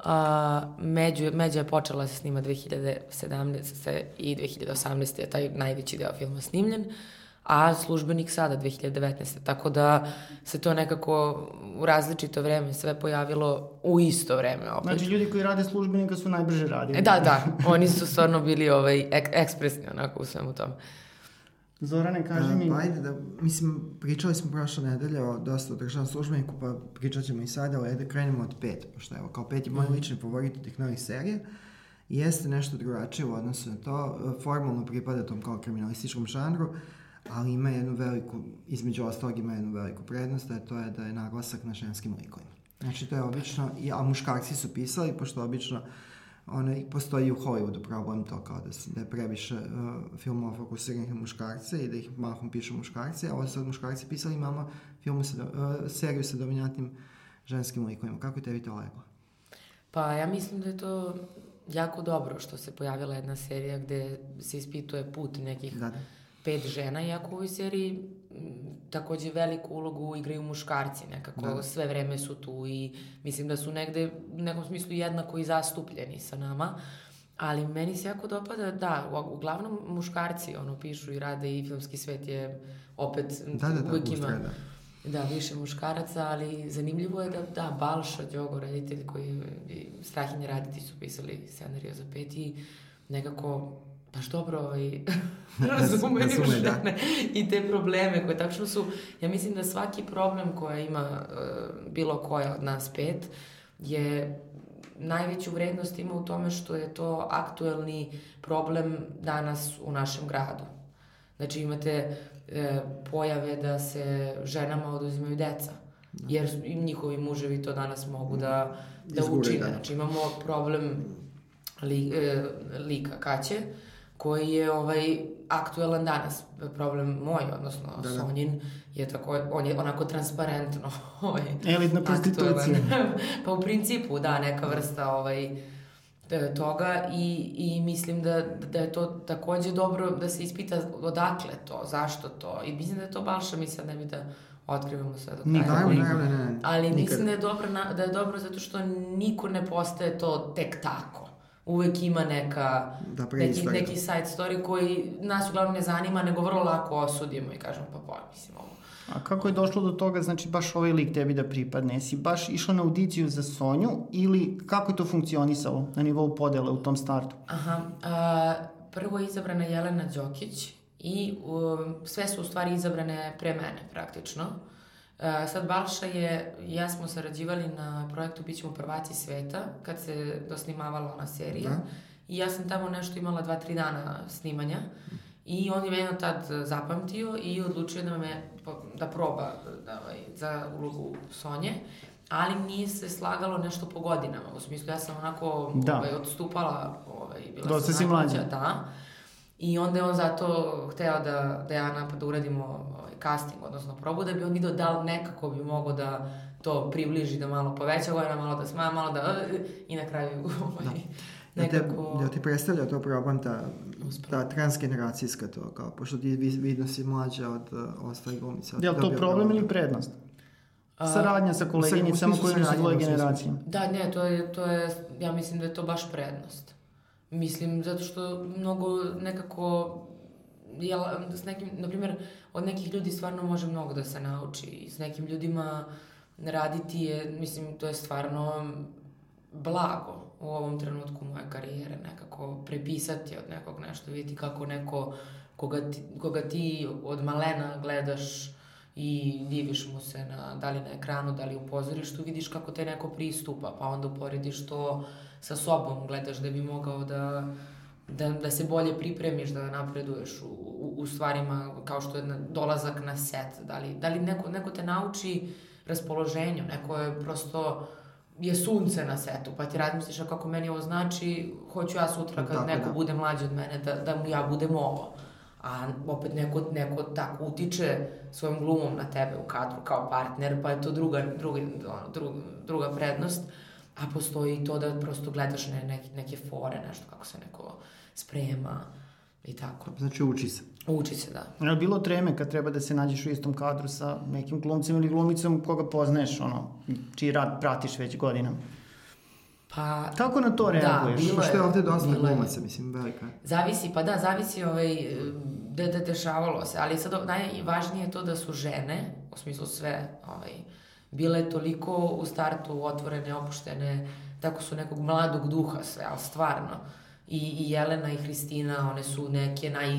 A, Među, Međa je počela se snima 2017. i 2018. je taj najveći deo filma snimljen, a službenik sada 2019. Tako da se to nekako u različito vreme sve pojavilo u isto vreme. Opet. Znači ljudi koji rade službenika su najbrže radili. E, da, da, oni su stvarno bili ovaj, ek, ekspresni onako u svemu tome. Zorane, kaži mi... Pa ajde da, mislim, pričali smo prošle nedelje o dosta o državnom službeniku, pa pričat ćemo i sada, ali ajde krenemo od pet, pošto evo, kao pet je moj mm. lični favorit od tih novih serija. Jeste nešto drugačije u odnosu na to, formalno pripada tom kao kriminalističkom žanru, ali ima jednu veliku, između ostalog ima jednu veliku prednost, a to je da je naglasak na ženskim likovima. Znači, to je obično, a muškarci su pisali, pošto obično one, postoji u Hollywoodu problem to kao da, se, da je previše uh, filmova fokusiranih na muškarce i da ih mahom pišu muškarci, a ovo sad muškarci pisali imamo filmu sa, uh, seriju sa dominantnim ženskim likovima. Kako je tebi to leglo? Pa ja mislim da je to jako dobro što se pojavila jedna serija gde se ispituje put nekih da, da. pet žena, iako u ovoj seriji takođe veliku ulogu igraju muškarci nekako, da. sve vreme su tu i mislim da su negde u nekom smislu jednako i zastupljeni sa nama, ali meni se jako dopada, da, uglavnom muškarci ono pišu i rade i filmski svet je opet da, da, da, uvijek ima da. da, više muškaraca, ali zanimljivo je da, da, Balša Đogo, reditelj koji Strahinje raditi su pisali scenariju za pet i nekako baš dobro ovaj, razumeju Razume, da. i te probleme koje tačno su, ja mislim da svaki problem koja ima uh, bilo koja od nas pet je najveću vrednost ima u tome što je to aktuelni problem danas u našem gradu. Znači imate e, pojave da se ženama oduzimaju deca, da. jer njihovi muževi to danas mogu da, da učine. Da. Znači imamo problem li, e, lika Kaće, koji je ovaj aktuelan danas. Problem moj, odnosno Da, da. Sonjin, je tako, on je onako transparentno ovaj, Elitna prostitucija. pa u principu, da, neka vrsta ovaj, toga i, i mislim da, da je to takođe dobro da se ispita odakle to, zašto to. I mislim da je to Balša, mi sad ne bi da otkrivamo sve do kraja. Ali- naravno, ne, ne. Ali Nikad. mislim da je dobro, na, da je dobro zato što niko ne postaje to tek tako. Uvek ima neka, Da, pre neki, istorija. neki side story koji nas uglavnom ne zanima, nego vrlo lako osudimo i kažemo pa pa, mislim ovo. A kako je došlo do toga, znači baš ovaj lik tebi da pripadne? Jesi baš išla na audiciju za Sonju ili kako je to funkcionisalo na nivou podele u tom startu? Aha, a, prvo je izabrana Jelena Đokić i um, sve su u stvari izabrane pre mene praktično. A, sad Balša je, ja smo sarađivali na projektu Bićemo prvaci sveta kad se dosnimavala ona serija. Da. I ja sam tamo nešto imala dva, tri dana snimanja. I on je mene tad zapamtio i odlučio da me da proba da, ovaj, za ulogu Sonje. Ali nije se slagalo nešto po godinama. U smislu, ja sam onako Da. ovaj, odstupala, ovaj, bila Dosta sam si mlađa. Da. I onda je on zato hteo da, da ja napad da uradimo ovaj, casting, odnosno probu, da bi on video da li nekako bi mogao da to približi, da malo poveća godina, malo da smaja, malo da... I na kraju ovaj, Da, te, nekako... da ti predstavlja to problem ta, ta transgeneracijska to, kao, pošto ti vi- vidno si mlađa od uh, ostalih glumica. Je li to problem ili prednost? A, Saradnja sa koleginicama koje su dvoje generacije. Da, ne, to je, to je, ja mislim da je to baš prednost. Mislim, zato što mnogo nekako, jel, s nekim, na primjer, od nekih ljudi stvarno može mnogo da se nauči. I s nekim ljudima raditi je, mislim, to je stvarno blago u ovom trenutku moje karijere, nekako prepisati od nekog nešto, vidjeti kako neko koga ti, koga ti od malena gledaš i diviš mu se na, da li na ekranu, da li u pozorištu, vidiš kako te neko pristupa, pa onda uporediš to sa sobom, gledaš da bi mogao da, da, da se bolje pripremiš, da napreduješ u, u, u stvarima kao što je na, dolazak na set, da li, da li neko, neko te nauči raspoloženju, neko je prosto je sunce na setu, pa ti razmisliš a kako meni ovo znači, hoću ja sutra kad Tako, neko da. bude mlađi od mene, da, da mu ja budem ovo. A opet neko, neko tako utiče svojom glumom na tebe u kadru kao partner, pa je to druga, druga, druga, druga prednost. A postoji i to da prosto gledaš ne, neke, neke fore, nešto kako se neko sprema i tako. Znači uči se. Uči se, da. Je li bilo treme kad treba da se nađeš u istom kadru sa nekim glumcem ili glumicom koga poznaješ, ono, čiji rad pratiš već godinama? Pa, Kako na to reaguješ? bilo Što je ovde dosta je. glumaca, mislim, velika. Zavisi, pa da, zavisi ovaj, da, da dešavalo se, ali sad najvažnije je to da su žene, u smislu sve, ovaj, bile toliko u startu otvorene, opuštene, tako su nekog mladog duha sve, ali stvarno. I, i Jelena i Hristina, one su neke naj,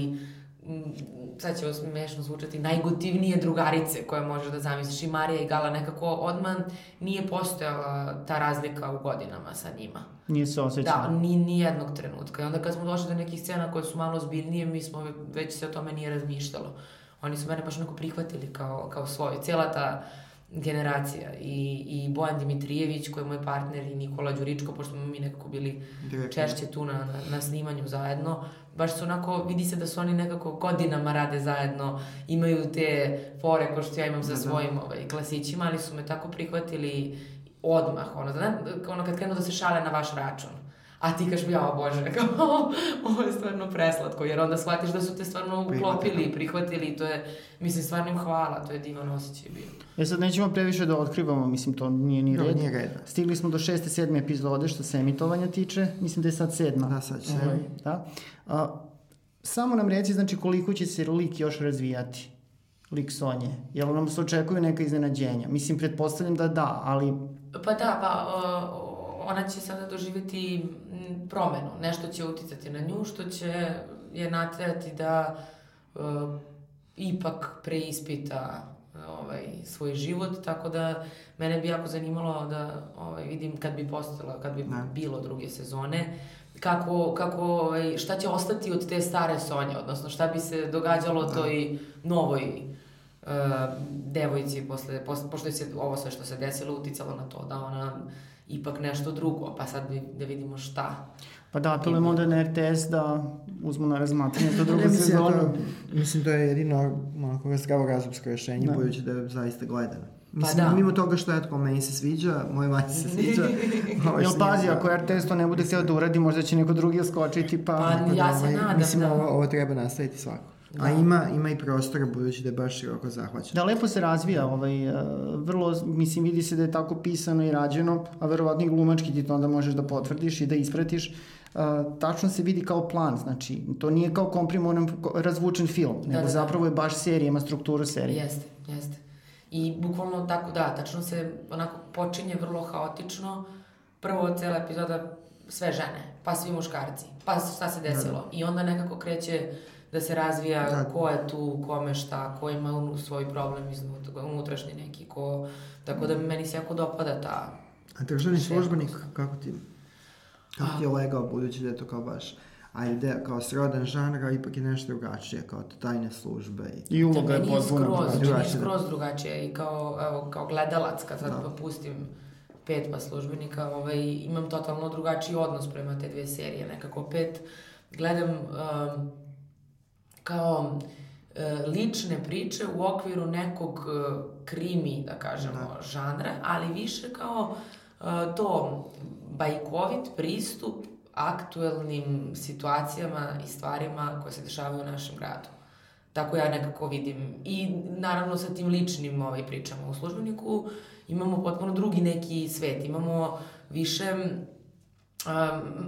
sad će smešno zvučati, najgotivnije drugarice koje možeš da zamisliš. I Marija i Gala nekako odmah nije postojala ta razlika u godinama sa njima. Nije se osjećala. Da, ni, ni jednog trenutka. I onda kad smo došli do nekih scena koje su malo ozbiljnije, mi smo već se o tome nije razmišljalo. Oni su mene baš onako prihvatili kao, kao svoju. Cijela ta generacija i, i Bojan Dimitrijević koji je moj partner i Nikola Đuričko, pošto smo mi nekako bili Direktno. češće tu na, na, na snimanju zajedno, baš su onako, vidi se da su oni nekako godinama rade zajedno, imaju te fore ko što ja imam sa Da, da. svojim ovaj, klasićima, ali su me tako prihvatili odmah, ono, zna, ono kad krenu da se šale na vaš račun. A ti kažeš, ja, bože, kao, ovo je stvarno preslatko, jer onda shvatiš da su te stvarno uklopili i prihvatili i to je, mislim, stvarno im hvala, to je divan osjećaj bio. E sad nećemo previše da otkrivamo, mislim to nije ni Da, red. nije red. Stigli smo do šeste, sedme epizode što se emitovanja tiče, mislim da je sad sedma. Da, sad će. Ovaj, da. A, samo nam reci znači koliko će se lik još razvijati, lik Sonje. Jel nam se očekuju neka iznenađenja? Mislim, pretpostavljam da da, ali Pa da, pa uh, ona će sada doživjeti m, promenu. Nešto će uticati na nju, što će je naterati da uh, ipak preispita ovaj, svoj život, tako da mene bi jako zanimalo da ovaj, vidim kad bi postala, kad bi Da. bilo druge sezone, kako, kako, ovaj, šta će ostati od te stare Sonje, odnosno šta bi se događalo Da. toj novoj uh, devojci posle, posle, pošto je se ovo sve što se desilo uticalo na to da ona ipak nešto drugo, pa sad bi, da vidimo šta. Pa da, apelujemo onda na RTS da uzmu na razmatranje to drugu mislim, sezonu. to, mislim, to je jedino onako zdravo razumsko rešenje, Da. budući da je zaista gledano. Mislim, da. mimo toga što, eto, meni se sviđa, moj mati se sviđa. ovaj, Jel pazi, da- ako RTS to ne bude htio da uradi, možda će neko drugi skočiti, pa... Pa, ja se Ovaj, nadam, Mislim, da. ovo, ovo treba nastaviti svako. A Da. ima, ima i prostora, budući da je baš široko zahvaćen. Da, lepo se razvija, ovaj, e, vrlo, mislim, vidi se da je tako pisano i rađeno, a verovatno i glumački ti to onda možeš da potvrdiš i da ispratiš. E, tačno se vidi kao plan, znači, to nije kao komprimovan, ko- razvučen film, nego da, da. zapravo je baš serija, ima strukturu serije. Jeste, jeste. I bukvalno tako, da, tačno se onako počinje vrlo haotično. Prvo cela epizoda sve žene, pa svi muškarci, pa šta se desilo. I onda nekako kreće da se razvija Da. ko je tu, kome šta, ko ima svoj problem iznutra, unutrašnji neki, ko... Tako da meni se jako dopada ta... A državni službenik, kako ti, kako ti je legao, budući da je to kao baš, ajde, kao srodan žanr, a ipak je nešto drugačije, kao tajne službe i I uloga Da, je meni je potpuno skroz, drugačija. meni je drugačija. skroz drugačije i kao, evo, kao gledalac kad sad Da. pustim pet pa službenika, ovaj, imam totalno drugačiji odnos prema te dve serije. Nekako pet gledam um, kao e, lične priče u okviru nekog e, krimi, da kažemo, žanra, ali više kao e, to bajkovit pristup aktuelnim situacijama i stvarima koje se dešavaju u našem gradu. Tako ja nekako vidim. I naravno sa tim ličnim ovaj, pričama u službeniku imamo potpuno drugi neki svet. Imamo više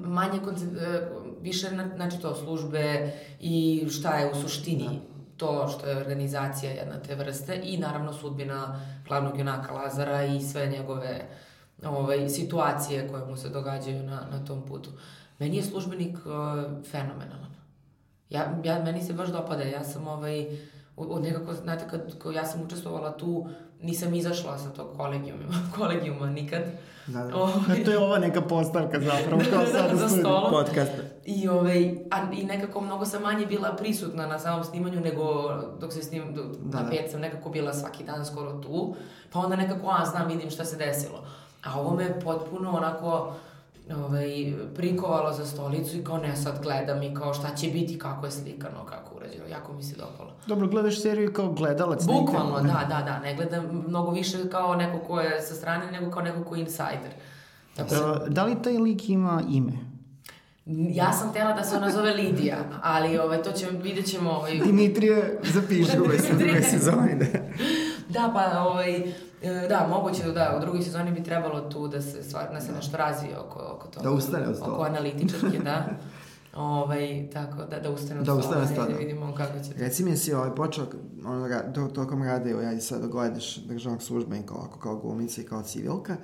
manje koncent- e, više na, znači to službe i šta je u suštini to što je organizacija jedna te vrste i naravno sudbina glavnog junaka Lazara i sve njegove ovaj, situacije koje mu se događaju na, na tom putu. Meni je službenik uh, fenomenalan. Ja, ja, meni se baš dopada, ja sam ovaj, u, u nekako, znate, kad, kad ja sam učestvovala tu, nisam izašla sa tog kolegijuma, kolegijuma nikad. Da, da. Ovaj, to je ova neka postavka zapravo, kao sad Za u studiju. stolom. podcast. I, ovaj, a, I nekako mnogo sam manje bila prisutna na samom snimanju nego dok se snim, do, Da, na da. pet sam nekako bila svaki dan skoro tu, pa onda nekako, a znam, vidim šta se desilo. A ovo me potpuno onako ovaj, prikovalo za stolicu i kao ne sad gledam i kao šta će biti, kako je slikano, kako urađeno, jako mi se dopalo. Dobro, gledaš seriju kao gledalac. Bukvalno, kao- da, da, da, ne gledam mnogo više kao neko ko je sa strane nego kao neko ko je insider. Tako da, da li taj lik ima ime? ja sam tela da se ona zove Lidija, ali ovaj, to će, vidjet ćemo ovaj, Dimitrije, zapiši u ovoj se- sezoni. Da. Da, pa, ovaj, e, da, moguće da, u drugoj sezoni bi trebalo tu da se, stvar, da se nešto razvije oko, oko toga. Da ustane od stola. Oko analitičarke, da. Ovaj, tako, da, da ustane od Da ustane da, stola. da vidimo kako će. Reci mi, jesi ovaj počeo, ono, ra- to, tokom rada, evo, ja sad gledaš državnog službenika ovako kao glumica i kao civilka,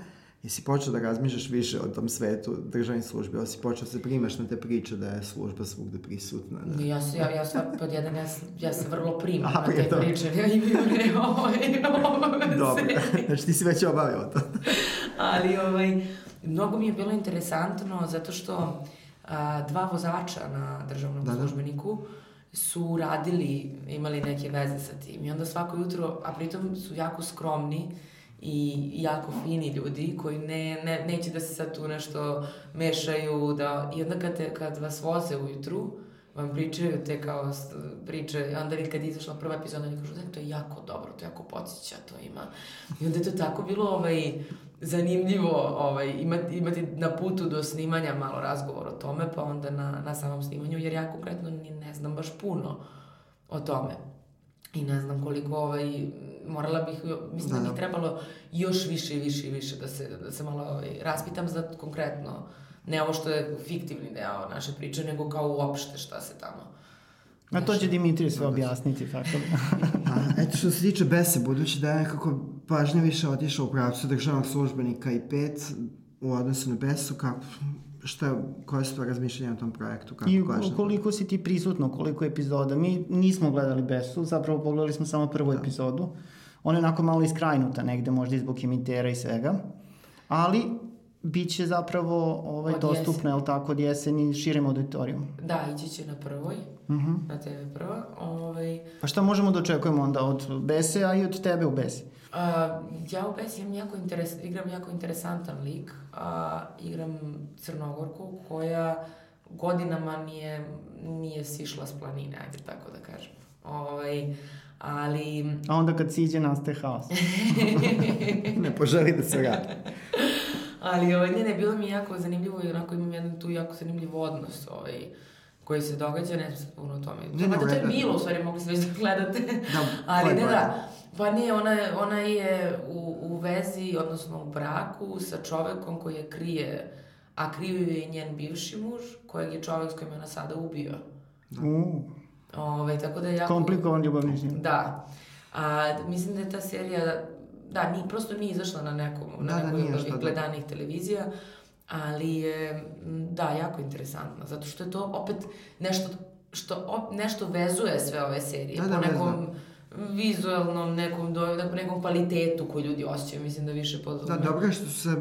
jesi počeo da razmišljaš više o tom svetu državnih službi, ili si počeo da se primaš na te priče da je služba svugde prisutna, da... Ja se, ja, ja stvar, pod jedan, ja, ja se vrlo primam Aha, na te prije toga. priče, ja imam ne, ovaj, ovaj, Dobro, znači ti si već obavio to. Ali ovaj, mnogo mi je bilo interesantno zato što a, dva vozača na državnom Da, da. službeniku su radili, imali neke veze sa tim i onda svako jutro, a pritom su jako skromni i jako fini ljudi koji ne, ne, neće da se sad tu nešto mešaju da, i onda kad, te, kad vas voze ujutru vam pričaju te kao priče, onda vi kad izašla prva epizoda, oni kažu da to je jako dobro, to jako podsjeća, to ima. I onda je to tako bilo ovaj, zanimljivo ovaj, imati, imati na putu do snimanja malo razgovor o tome, pa onda na, na samom snimanju, jer ja konkretno ni ne znam baš puno o tome. I ne znam koliko, ovaj, morala bih, mislim da, Da, mi da. trebalo još više i više i više da se, da se malo ovaj, raspitam za konkretno, ne ovo što je fiktivni deo naše priče, nego kao uopšte šta se tamo A to će Dimitrije sve objasniti, tako da. A, eto što se tiče Bese, budući da je nekako pažnja više otišla u pravcu državnog službenika i pet u odnosu na Besu, kako, šta, koje su to razmišljanja o tom projektu? Kako I to? koliko si ti prisutno, koliko epizoda. Mi nismo gledali Besu, zapravo pogledali smo samo prvu epizodu. Ona je onako malo iskrajnuta negde, možda i zbog imitera i svega. Ali biće zapravo ovaj, Od dostupno, jeseni. je li tako, od jeseni širim auditorijum. Da, ići će na prvoj, Mhm. na TV prva. Ovaj, Pa šta možemo da očekujemo onda od Bese, a i od tebe u Besi? A, ja u Besi imam jako interes, igram jako interesantan lik. A, igram Crnogorku koja godinama nije, nije sišla s planine, ajde tako da kažem. Ovaj, ali A onda kad siđe nastaje haos. Ne poželi da se radi. Ali ovaj, ne, ne, bilo mi jako zanimljivo i onako imam jedan tu jako zanimljiv odnos ovaj, koji se događa, ne znam puno o tome. Ne, ne, da to je. Milo, u stvari, mogli ste već da gledate. Da, Ali ne, da. Pa ne, ona je, ona je u, u vezi, odnosno u braku sa čovekom koji je krije, a kriju je i njen bivši muž, kojeg je čovek s kojim je ona sada ubio. U, Ove, tako da je jako... komplikovan ljubavni život. Da. A, mislim da je ta serija, da, ni, prosto nije izašla na nekom, na Da, da, nekoj nije od da, da. gledanih televizija, ali je, da, jako interesantna, zato što je to opet nešto što op, nešto vezuje sve ove serije, Da, da, po nekom vizualnom, nekom, do, nekom, nekom kvalitetu koji ljudi osjećaju, mislim da više pod... Da, dobro je što su se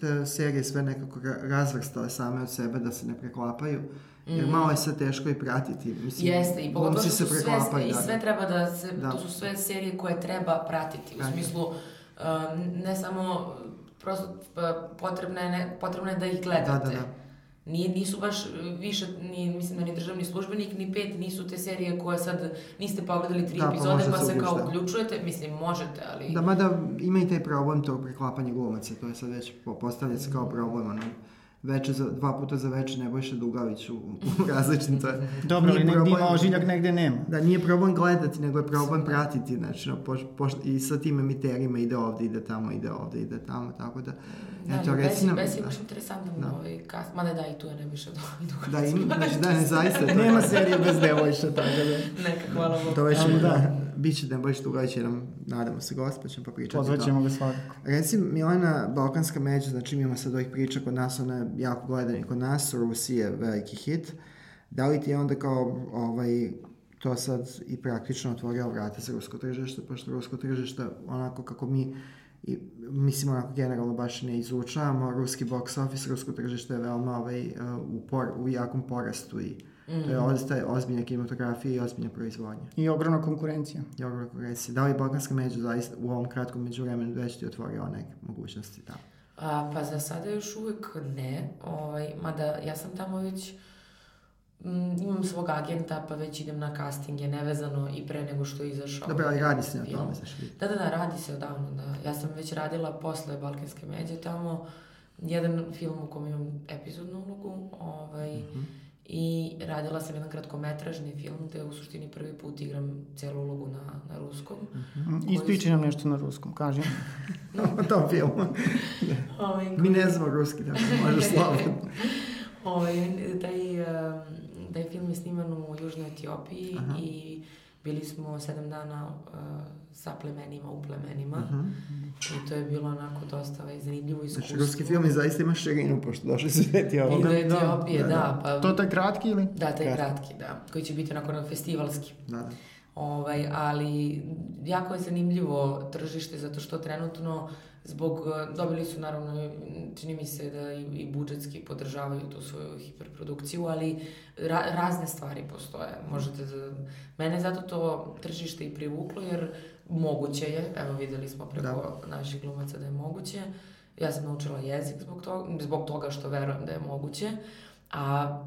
te serije sve nekako ra- razvrstale same od sebe da se ne preklapaju. Jer malo je sve teško i pratiti. Mislim. Jeste, i pogotovo što su sve, i da, sve da. treba da se, Da. to su sve serije koje treba pratiti, u smislu, um, ne samo, prosto pa, potrebno je, ne, potrebno je da ih gledate. Da, da, da. Nije, nisu baš više, ni, mislim da ni državni službenik, ni pet, nisu te serije koje sad niste pogledali tri Da, pa epizode može pa se kao uključiti. uključujete, mislim možete, ali... Da, mada ima i taj problem tog preklapanja glumaca, to je sad već po- postavlja se kao problem, ono, veče za, dva puta za veče Nebojša Dugavić u, u različitim, to je... Dobro, ali nije negdje ima ožiljak, negde nema. Da, nije problem gledati, nego je problem pratiti, znači, no, poš, poš, i sa tim emiterima ide ovde, ide tamo, ide ovde, ide tamo, tako da, Da, eto, reci nam... Besi je da. baš interesantan Da. ovaj kast, mada da, i tu je Nebojša Dugavić. Da, im, znači, da, ne, zaista. Nema serije bez devojša, tako da. Neka, hvala Bogu. To već, da. da. Bit će Nebojša Dugavić, jer nam, nadamo se, gost, pa ćemo popričati Pozvat to. ćemo ga svakako. Reci, Milena, Balkanska međa, znači imamo sad ovih priča kod nas, ona je jako gledana i kod nas, u Rusiji je veliki hit. Da li ti je onda kao ovaj, to sad i praktično otvorio vrata za rusko tržište, pošto rusko tržište, onako kako mi i, mislim onako generalno baš ne izučavamo, ruski box office, rusko tržište je veoma ovaj, uh, u, por, u jakom porastu i to je ostaje ozbiljna kinematografija i ozbiljna proizvodnja. I ogromna konkurencija. I ogromna konkurencija. Da li Balkanska međa zaista u ovom kratkom međuvremenu već ti otvorio neke mogućnosti tamo? A, pa za sada još uvek ne, ovaj, mada ja sam tamo već, mm, imam svog agenta, pa već idem na castinge nevezano i pre nego što je izašao. Dobro, ali radi se na tome, znaš li? Da, da, da, radi se odavno, da. Ja sam već radila posle Balkanske međe tamo, jedan film u kom imam epizodnu ulogu, ovaj, Mhm. I radila sam jedan kratkometražni film gde u suštini prvi put igram celu ulogu na, na ruskom. Mm, Ispričaj nam nešto na ruskom, kaži. o tom filmu. Ovaj, Mi ne znamo ruski, tako da možeš slobodno. Ovaj, taj, taj film je sniman u Južnoj Etiopiji Aha. i bili smo sedam dana uh, sa plemenima u plemenima Mhm. i to je bilo onako dosta ovaj, zanimljivo iskustvo. Znači, ruski film je zaista ima širinu, pošto došli su sveti I do Da, Etiopije, da, da, da. pa... To taj kratki ili? Da, taj Kratki. kratki, da, koji će biti onako na festivalski. Da, da. Ovaj, ali jako je zanimljivo tržište zato što trenutno zbog, eh, dobili su naravno, čini mi se da i, i budžetski podržavaju tu svoju hiperprodukciju, ali ra, razne stvari postoje. Možete da, mene zato to tržište i privuklo jer moguće je, evo videli smo preko naših glumaca da je moguće. Ja sam naučila jezik zbog toga, zbog toga što verujem da je moguće, a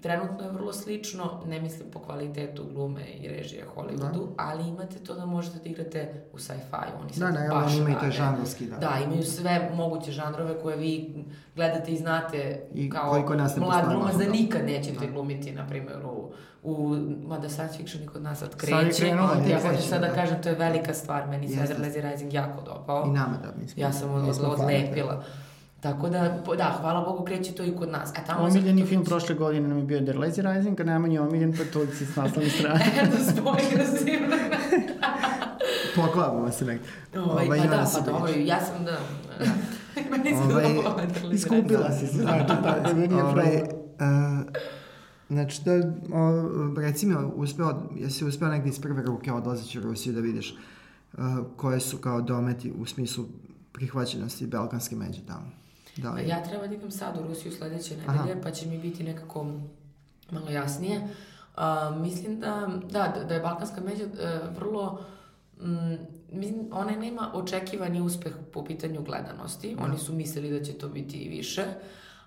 trenutno je vrlo slično, ne mislim po kvalitetu glume i režije Hollywoodu, ali imate to da možete da igrate u sci-fi, oni Da, sad ne, baš oni imaju rade. žanrovski, da. Da, imaju sve moguće žanrove koje vi gledate i znate I kao mlad glumac malo, da da. nikad nećete Da. glumiti, na primjer, u, u mada science fiction i kod nas sad Sad kreće. je ja tek hoću sad da da. kažem, to je velika stvar, meni se Lazy Rising jako dopao. I nama da, mi smo. Ja sam od, smo odlepila. Tako da, da, hvala Bogu, kreće to i kod nas. A tamo Omiljeni sad- film prošle godine nam je bio The Lazy Rising, a najmanje omiljen pa to si s naslovne strane. Eto, spoiler sigurno. Poklapamo se nekde. Ovaj, Ovaj, pa da, pa dobro, priča. ja sam da... Meni se Ovaj, Iskupila si se, znači, tako, meni je Ovaj, uh, znači, da, o, reci mi, uspeo, jesi uspeo negdje iz prve ruke odlazeći u Rusiju da vidiš uh, koje su kao dometi u smislu prihvaćenosti balkanske međe tamo? Da li? Ja treba da idem sad u Rusiju sledeće nedelje, Aha. pa će mi biti nekako malo jasnije. A, mislim da, da, da je Balkanska međa e, vrlo Mm, mislim, ona nema očekivani uspeh po pitanju gledanosti. Oni su mislili da će to biti i više.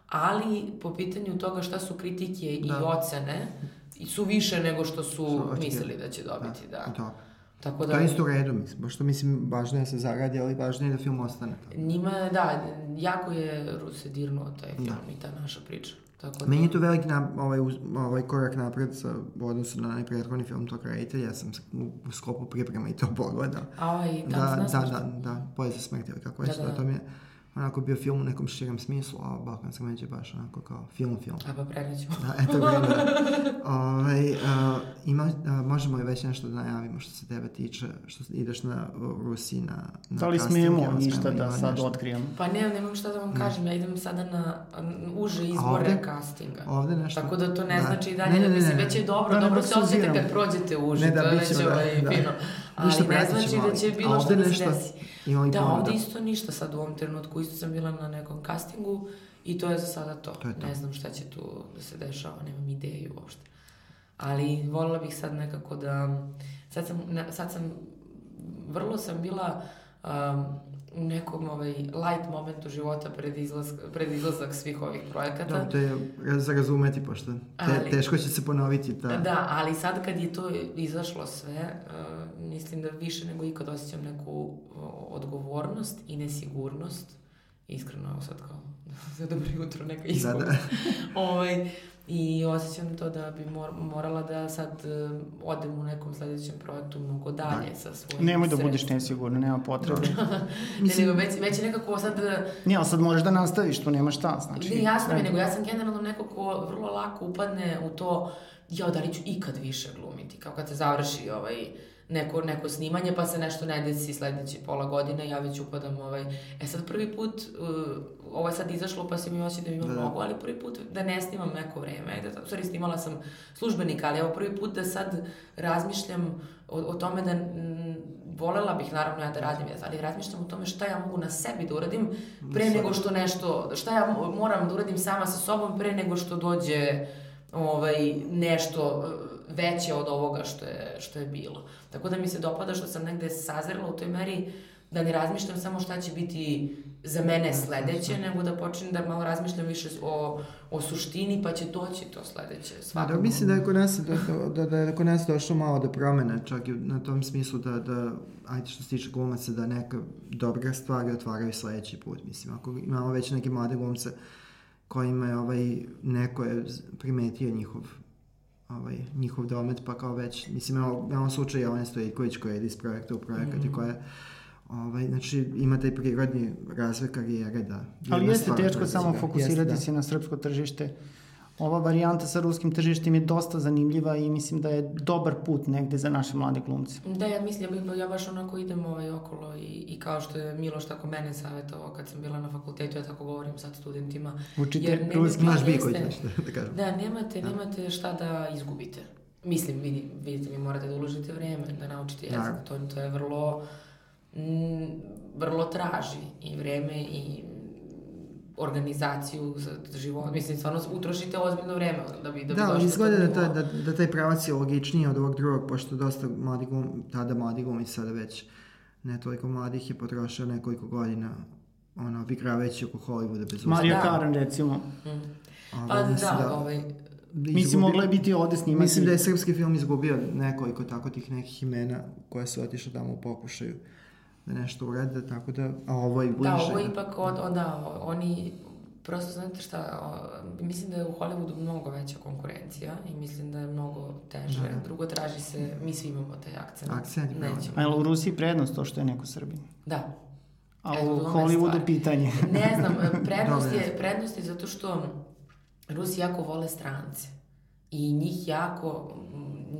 Ali po pitanju toga šta su kritike i Da. ocene su više nego što su očekivani. mislili da će dobiti, da. Da. Tako To da je isto u redu, mislim. Pošto mislim, važno je da se zaradi, ali važno je da film ostane tamo. njima, da, jako je Ruse dirnuo taj film Da. i ta naša priča. Tako da, Meni je to veliki na, ovaj, ovaj korak napred sa, u odnosu na onaj prethodni film tog reditelja. Ja sam se u, u sklopu priprema i to pogledao. A ovaj, Da, dan da, da, da, Polje za smrt ili kako Da, već, da, da, da. to mi je onako bio film u nekom širem smislu, a Balkanska međa je baš onako kao film, film. A pa prenećemo. Da, eto vreme. Ovaj, uh, ima, uh, možemo li već nešto da najavimo što se tebe tiče, što ideš na Rusiji na, na Da li smijemo ništa da sad nešto? otkrijemo? Pa ne, nemam šta da vam kažem, ja idem sada na uže izbore ovde? castinga. Ovde nešto? Tako da to ne Da. znači dalje, Ne, ne, da ne, mislim, ne. već je dobro, Da, ne dobro se osjete kad prođete uže, Ne, da, to je već ćemo, da, ovaj, da. Fino. Ali Ništa ne znači da će bilo što da se desi. Da, ovde isto ništa sad u ovom trenutku, isto sam bila na nekom castingu i to je za sada to. To to. Ne znam šta će tu da se dešava, nemam ideju uopšte. Ali voljela bih sad nekako da... Sad sam, sad sam vrlo sam bila um, nekom ovaj, light momentu života pred, izlaz, pred izlazak svih ovih projekata. Da, to je za razumeti, pošto te, Ali- teško će se ponoviti. Ta, Da, ali sad kad je to izašlo sve, uh, mislim da više nego ikad osjećam neku uh, odgovornost i nesigurnost. Iskreno, sad kao, za dobro jutro, neka da, ispovest. da. ovaj, I osjećam to da bi mor, morala da sad uh, odem u nekom sledećem projektu mnogo dalje sa svojim Nemoj da budeš nesigurna, nema potrebe. Ne, nego već, već je nekako sad... Nije, ali sad možeš da nastaviš, tu nema šta, znači. Ne, jasno mi, ne. nego ja sam generalno neko ko vrlo lako upadne u to, jao, da li ću ikad više glumiti, kao kad se završi ovaj, neko, neko snimanje, pa se nešto ne desi sledeće pola godine, ja već upadam ovaj... E sad prvi put, uh, ovo je sad izašlo, pa se mi osjeća da ima Da, mnogo, ali prvi put da ne snimam neko vreme, da, stvari snimala sam službenika, ali evo prvi put da sad razmišljam o, o tome da mm, volela bih naravno ja da radim, ali razmišljam o tome šta ja mogu na sebi da uradim pre nego što nešto, šta ja mo- moram da uradim sama sa sobom pre nego što dođe ovaj, nešto veće od ovoga što je, što je bilo. Tako da mi se dopada što sam negde sazrela u toj meri da ne razmišljam samo šta će biti za mene sledeće, nego da počnem da malo razmišljam više o, o suštini, pa će doći to sledeće. Da, Svakako. mislim da je kod nas, da, da, da, da je kod nas došlo malo do promene, čak i na tom smislu da, da ajde što se tiče glumaca, da neke dobre stvari otvaraju sledeći put. Mislim, ako imamo već neke mlade glumce kojima je ovaj, neko je primetio njihov ovaj, njihov domet, pa kao već, mislim, imamo, imamo slučaj Jelene Stojiković koja ide iz projekta u projekat Mhm. i koja Ovaj, znači, ima taj prirodni razvoj karijere da... Ali jeste stvar teško koja samo fokusirati jeste, da. se na srpsko tržište. Ova varijanta sa ruskim tržištem je dosta zanimljiva i mislim da je dobar put negde za naše mlade glumce. Da, ja mislim, ja, baš onako idem ovaj okolo i, i kao što je Miloš tako mene savjetovao kad sam bila na fakultetu, ja tako govorim sad studentima. Učite Jer ruski. Znaš Biković da kažem. Da, nemate, nemate šta da izgubite. Mislim, vidi, vidite, vi morate da uložite vreme, da naučite jezik. Naravno. To, to je vrlo, mm, vrlo traži i vreme i organizaciju za život. Mislim, stvarno utrošite ozbiljno vreme da bi, da bi Da, ali izgleda da, ta, nivoa. da, da taj pravac je logičniji od ovog drugog, pošto dosta mladi glum, tada mladi glumi sada već ne toliko mladih je potrošio nekoliko godina ono, vigravajući oko Hollywooda bez Da. Karan recimo. Mm. Pa mislim da, ovaj, Mislim, mogla je biti ovde snimati. Mislim da je srpski film izgubio nekoliko tako tih nekih imena koje su otišle tamo u pokušaju da nešto urade, tako da, a ovo je bliže. Da, ovo je ipak, od, od, da, oni, prosto znate šta, o, mislim da je u Hollywoodu mnogo veća konkurencija i mislim da je mnogo teže. Da. Drugo, traži se, mi svi imamo taj akcent. Akcent, bravo. Nećemo. A je li u Rusiji prednost to što je neko Srbin? Da. A Eto, u Hollywoodu pitanje. Ne znam, prednost Dobro, je, prednost je zato što Rusi jako vole strance. I njih jako,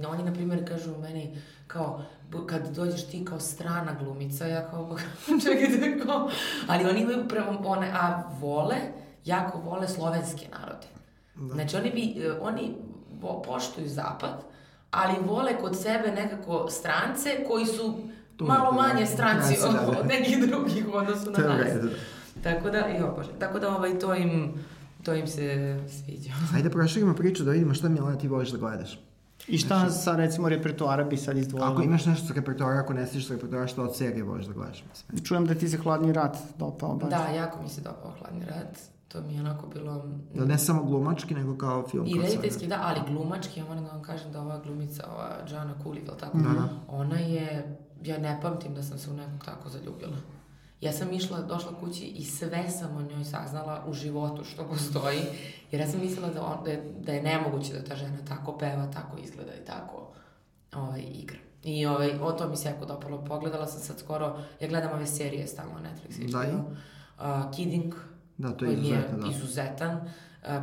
oni na primjer kažu meni kao, kad dođeš ti kao strana glumica, ja kao, čekajte, kao, ali oni imaju prvo, one, a vole, jako vole slovenske narode. Da. Znači oni bi, e, oni poštuju zapad, ali vole kod sebe nekako strance koji su Tu malo manje da, stranci da, od, da. od nekih drugih u odnosu na nas. redu, da. Tako da, jo bože, tako da ovaj, to im, to im se sviđa. Ajde proširimo priču da vidimo šta Milana ti voliš da gledaš. I šta sa recimo repertoara bi sad izdvojila? Ako imaš nešto sa repertoara, ako ne stiš sa repertoara, što od serije voliš da gledaš? Mislim. Čujem da ti se Hladni rat dopao baš. Da, jako mi se dopao Hladni rat. To mi je onako bilo... Da ne samo glumački, nego kao film. I rediteljski, da, ali glumački, ja moram da vam kažem da ova glumica, ova Joanna Cooley, ili tako? Da, da. Ona je, ja ne pamtim da sam se u nekog tako zaljubila. Ja sam išla, došla kući i sve sam o njoj saznala u životu što postoji, jer ja sam mislila da, on, da, je, da je nemoguće da ta žena tako peva, tako izgleda i tako ovaj, igra. I ovaj, o to mi se jako dopalo. Pogledala sam sad skoro, ja gledam ove serije stalno na Netflixu. Da, i? Uh, Kidding, Da, to je koji izuzetno, da. je izuzetan. Uh,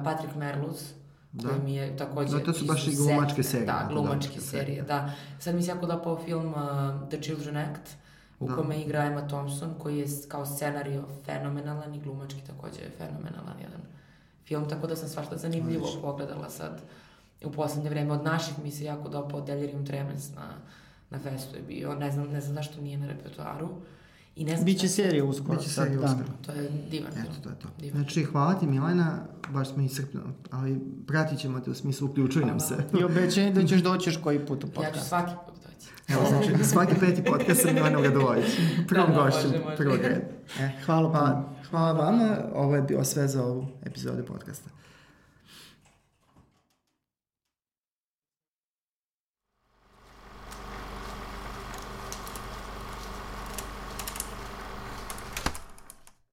Patrick Merluz, Da. koji mi je takođe Da, to su baš i glumačke serije, Da, da, glumačke da. serije, da. Sad mi se jako dopao film uh, The Children Act, u Da. kome igra Emma Thompson, koji je kao scenario fenomenalan i glumački takođe je fenomenalan jedan film, tako da sam svašta zanimljivo Odlično. pogledala sad u poslednje vreme. Od naših mi se jako dopao Delirium Tremens na, na festu je bio, ne znam, ne znam zašto nije na repertoaru. I ne znam Biće serija uskoro. Biće sad, serija da. uskoro. To je divan film. Eto, to je to. Divan. Znači, hvala ti Milena, baš smo iscrpno, ali pratit ćemo te u smislu uključuj nam se. I obećaj da ćeš doći još koji put u Ja ću podcast. svaki put. Evo, znači, svaki peti podcast sa Milanom Radovojić. Prvom Da, da, gošćem, može, može. prvog reda. E, Hvala puno. hvala vama, ovo je bilo sve za ovu epizodu podcasta.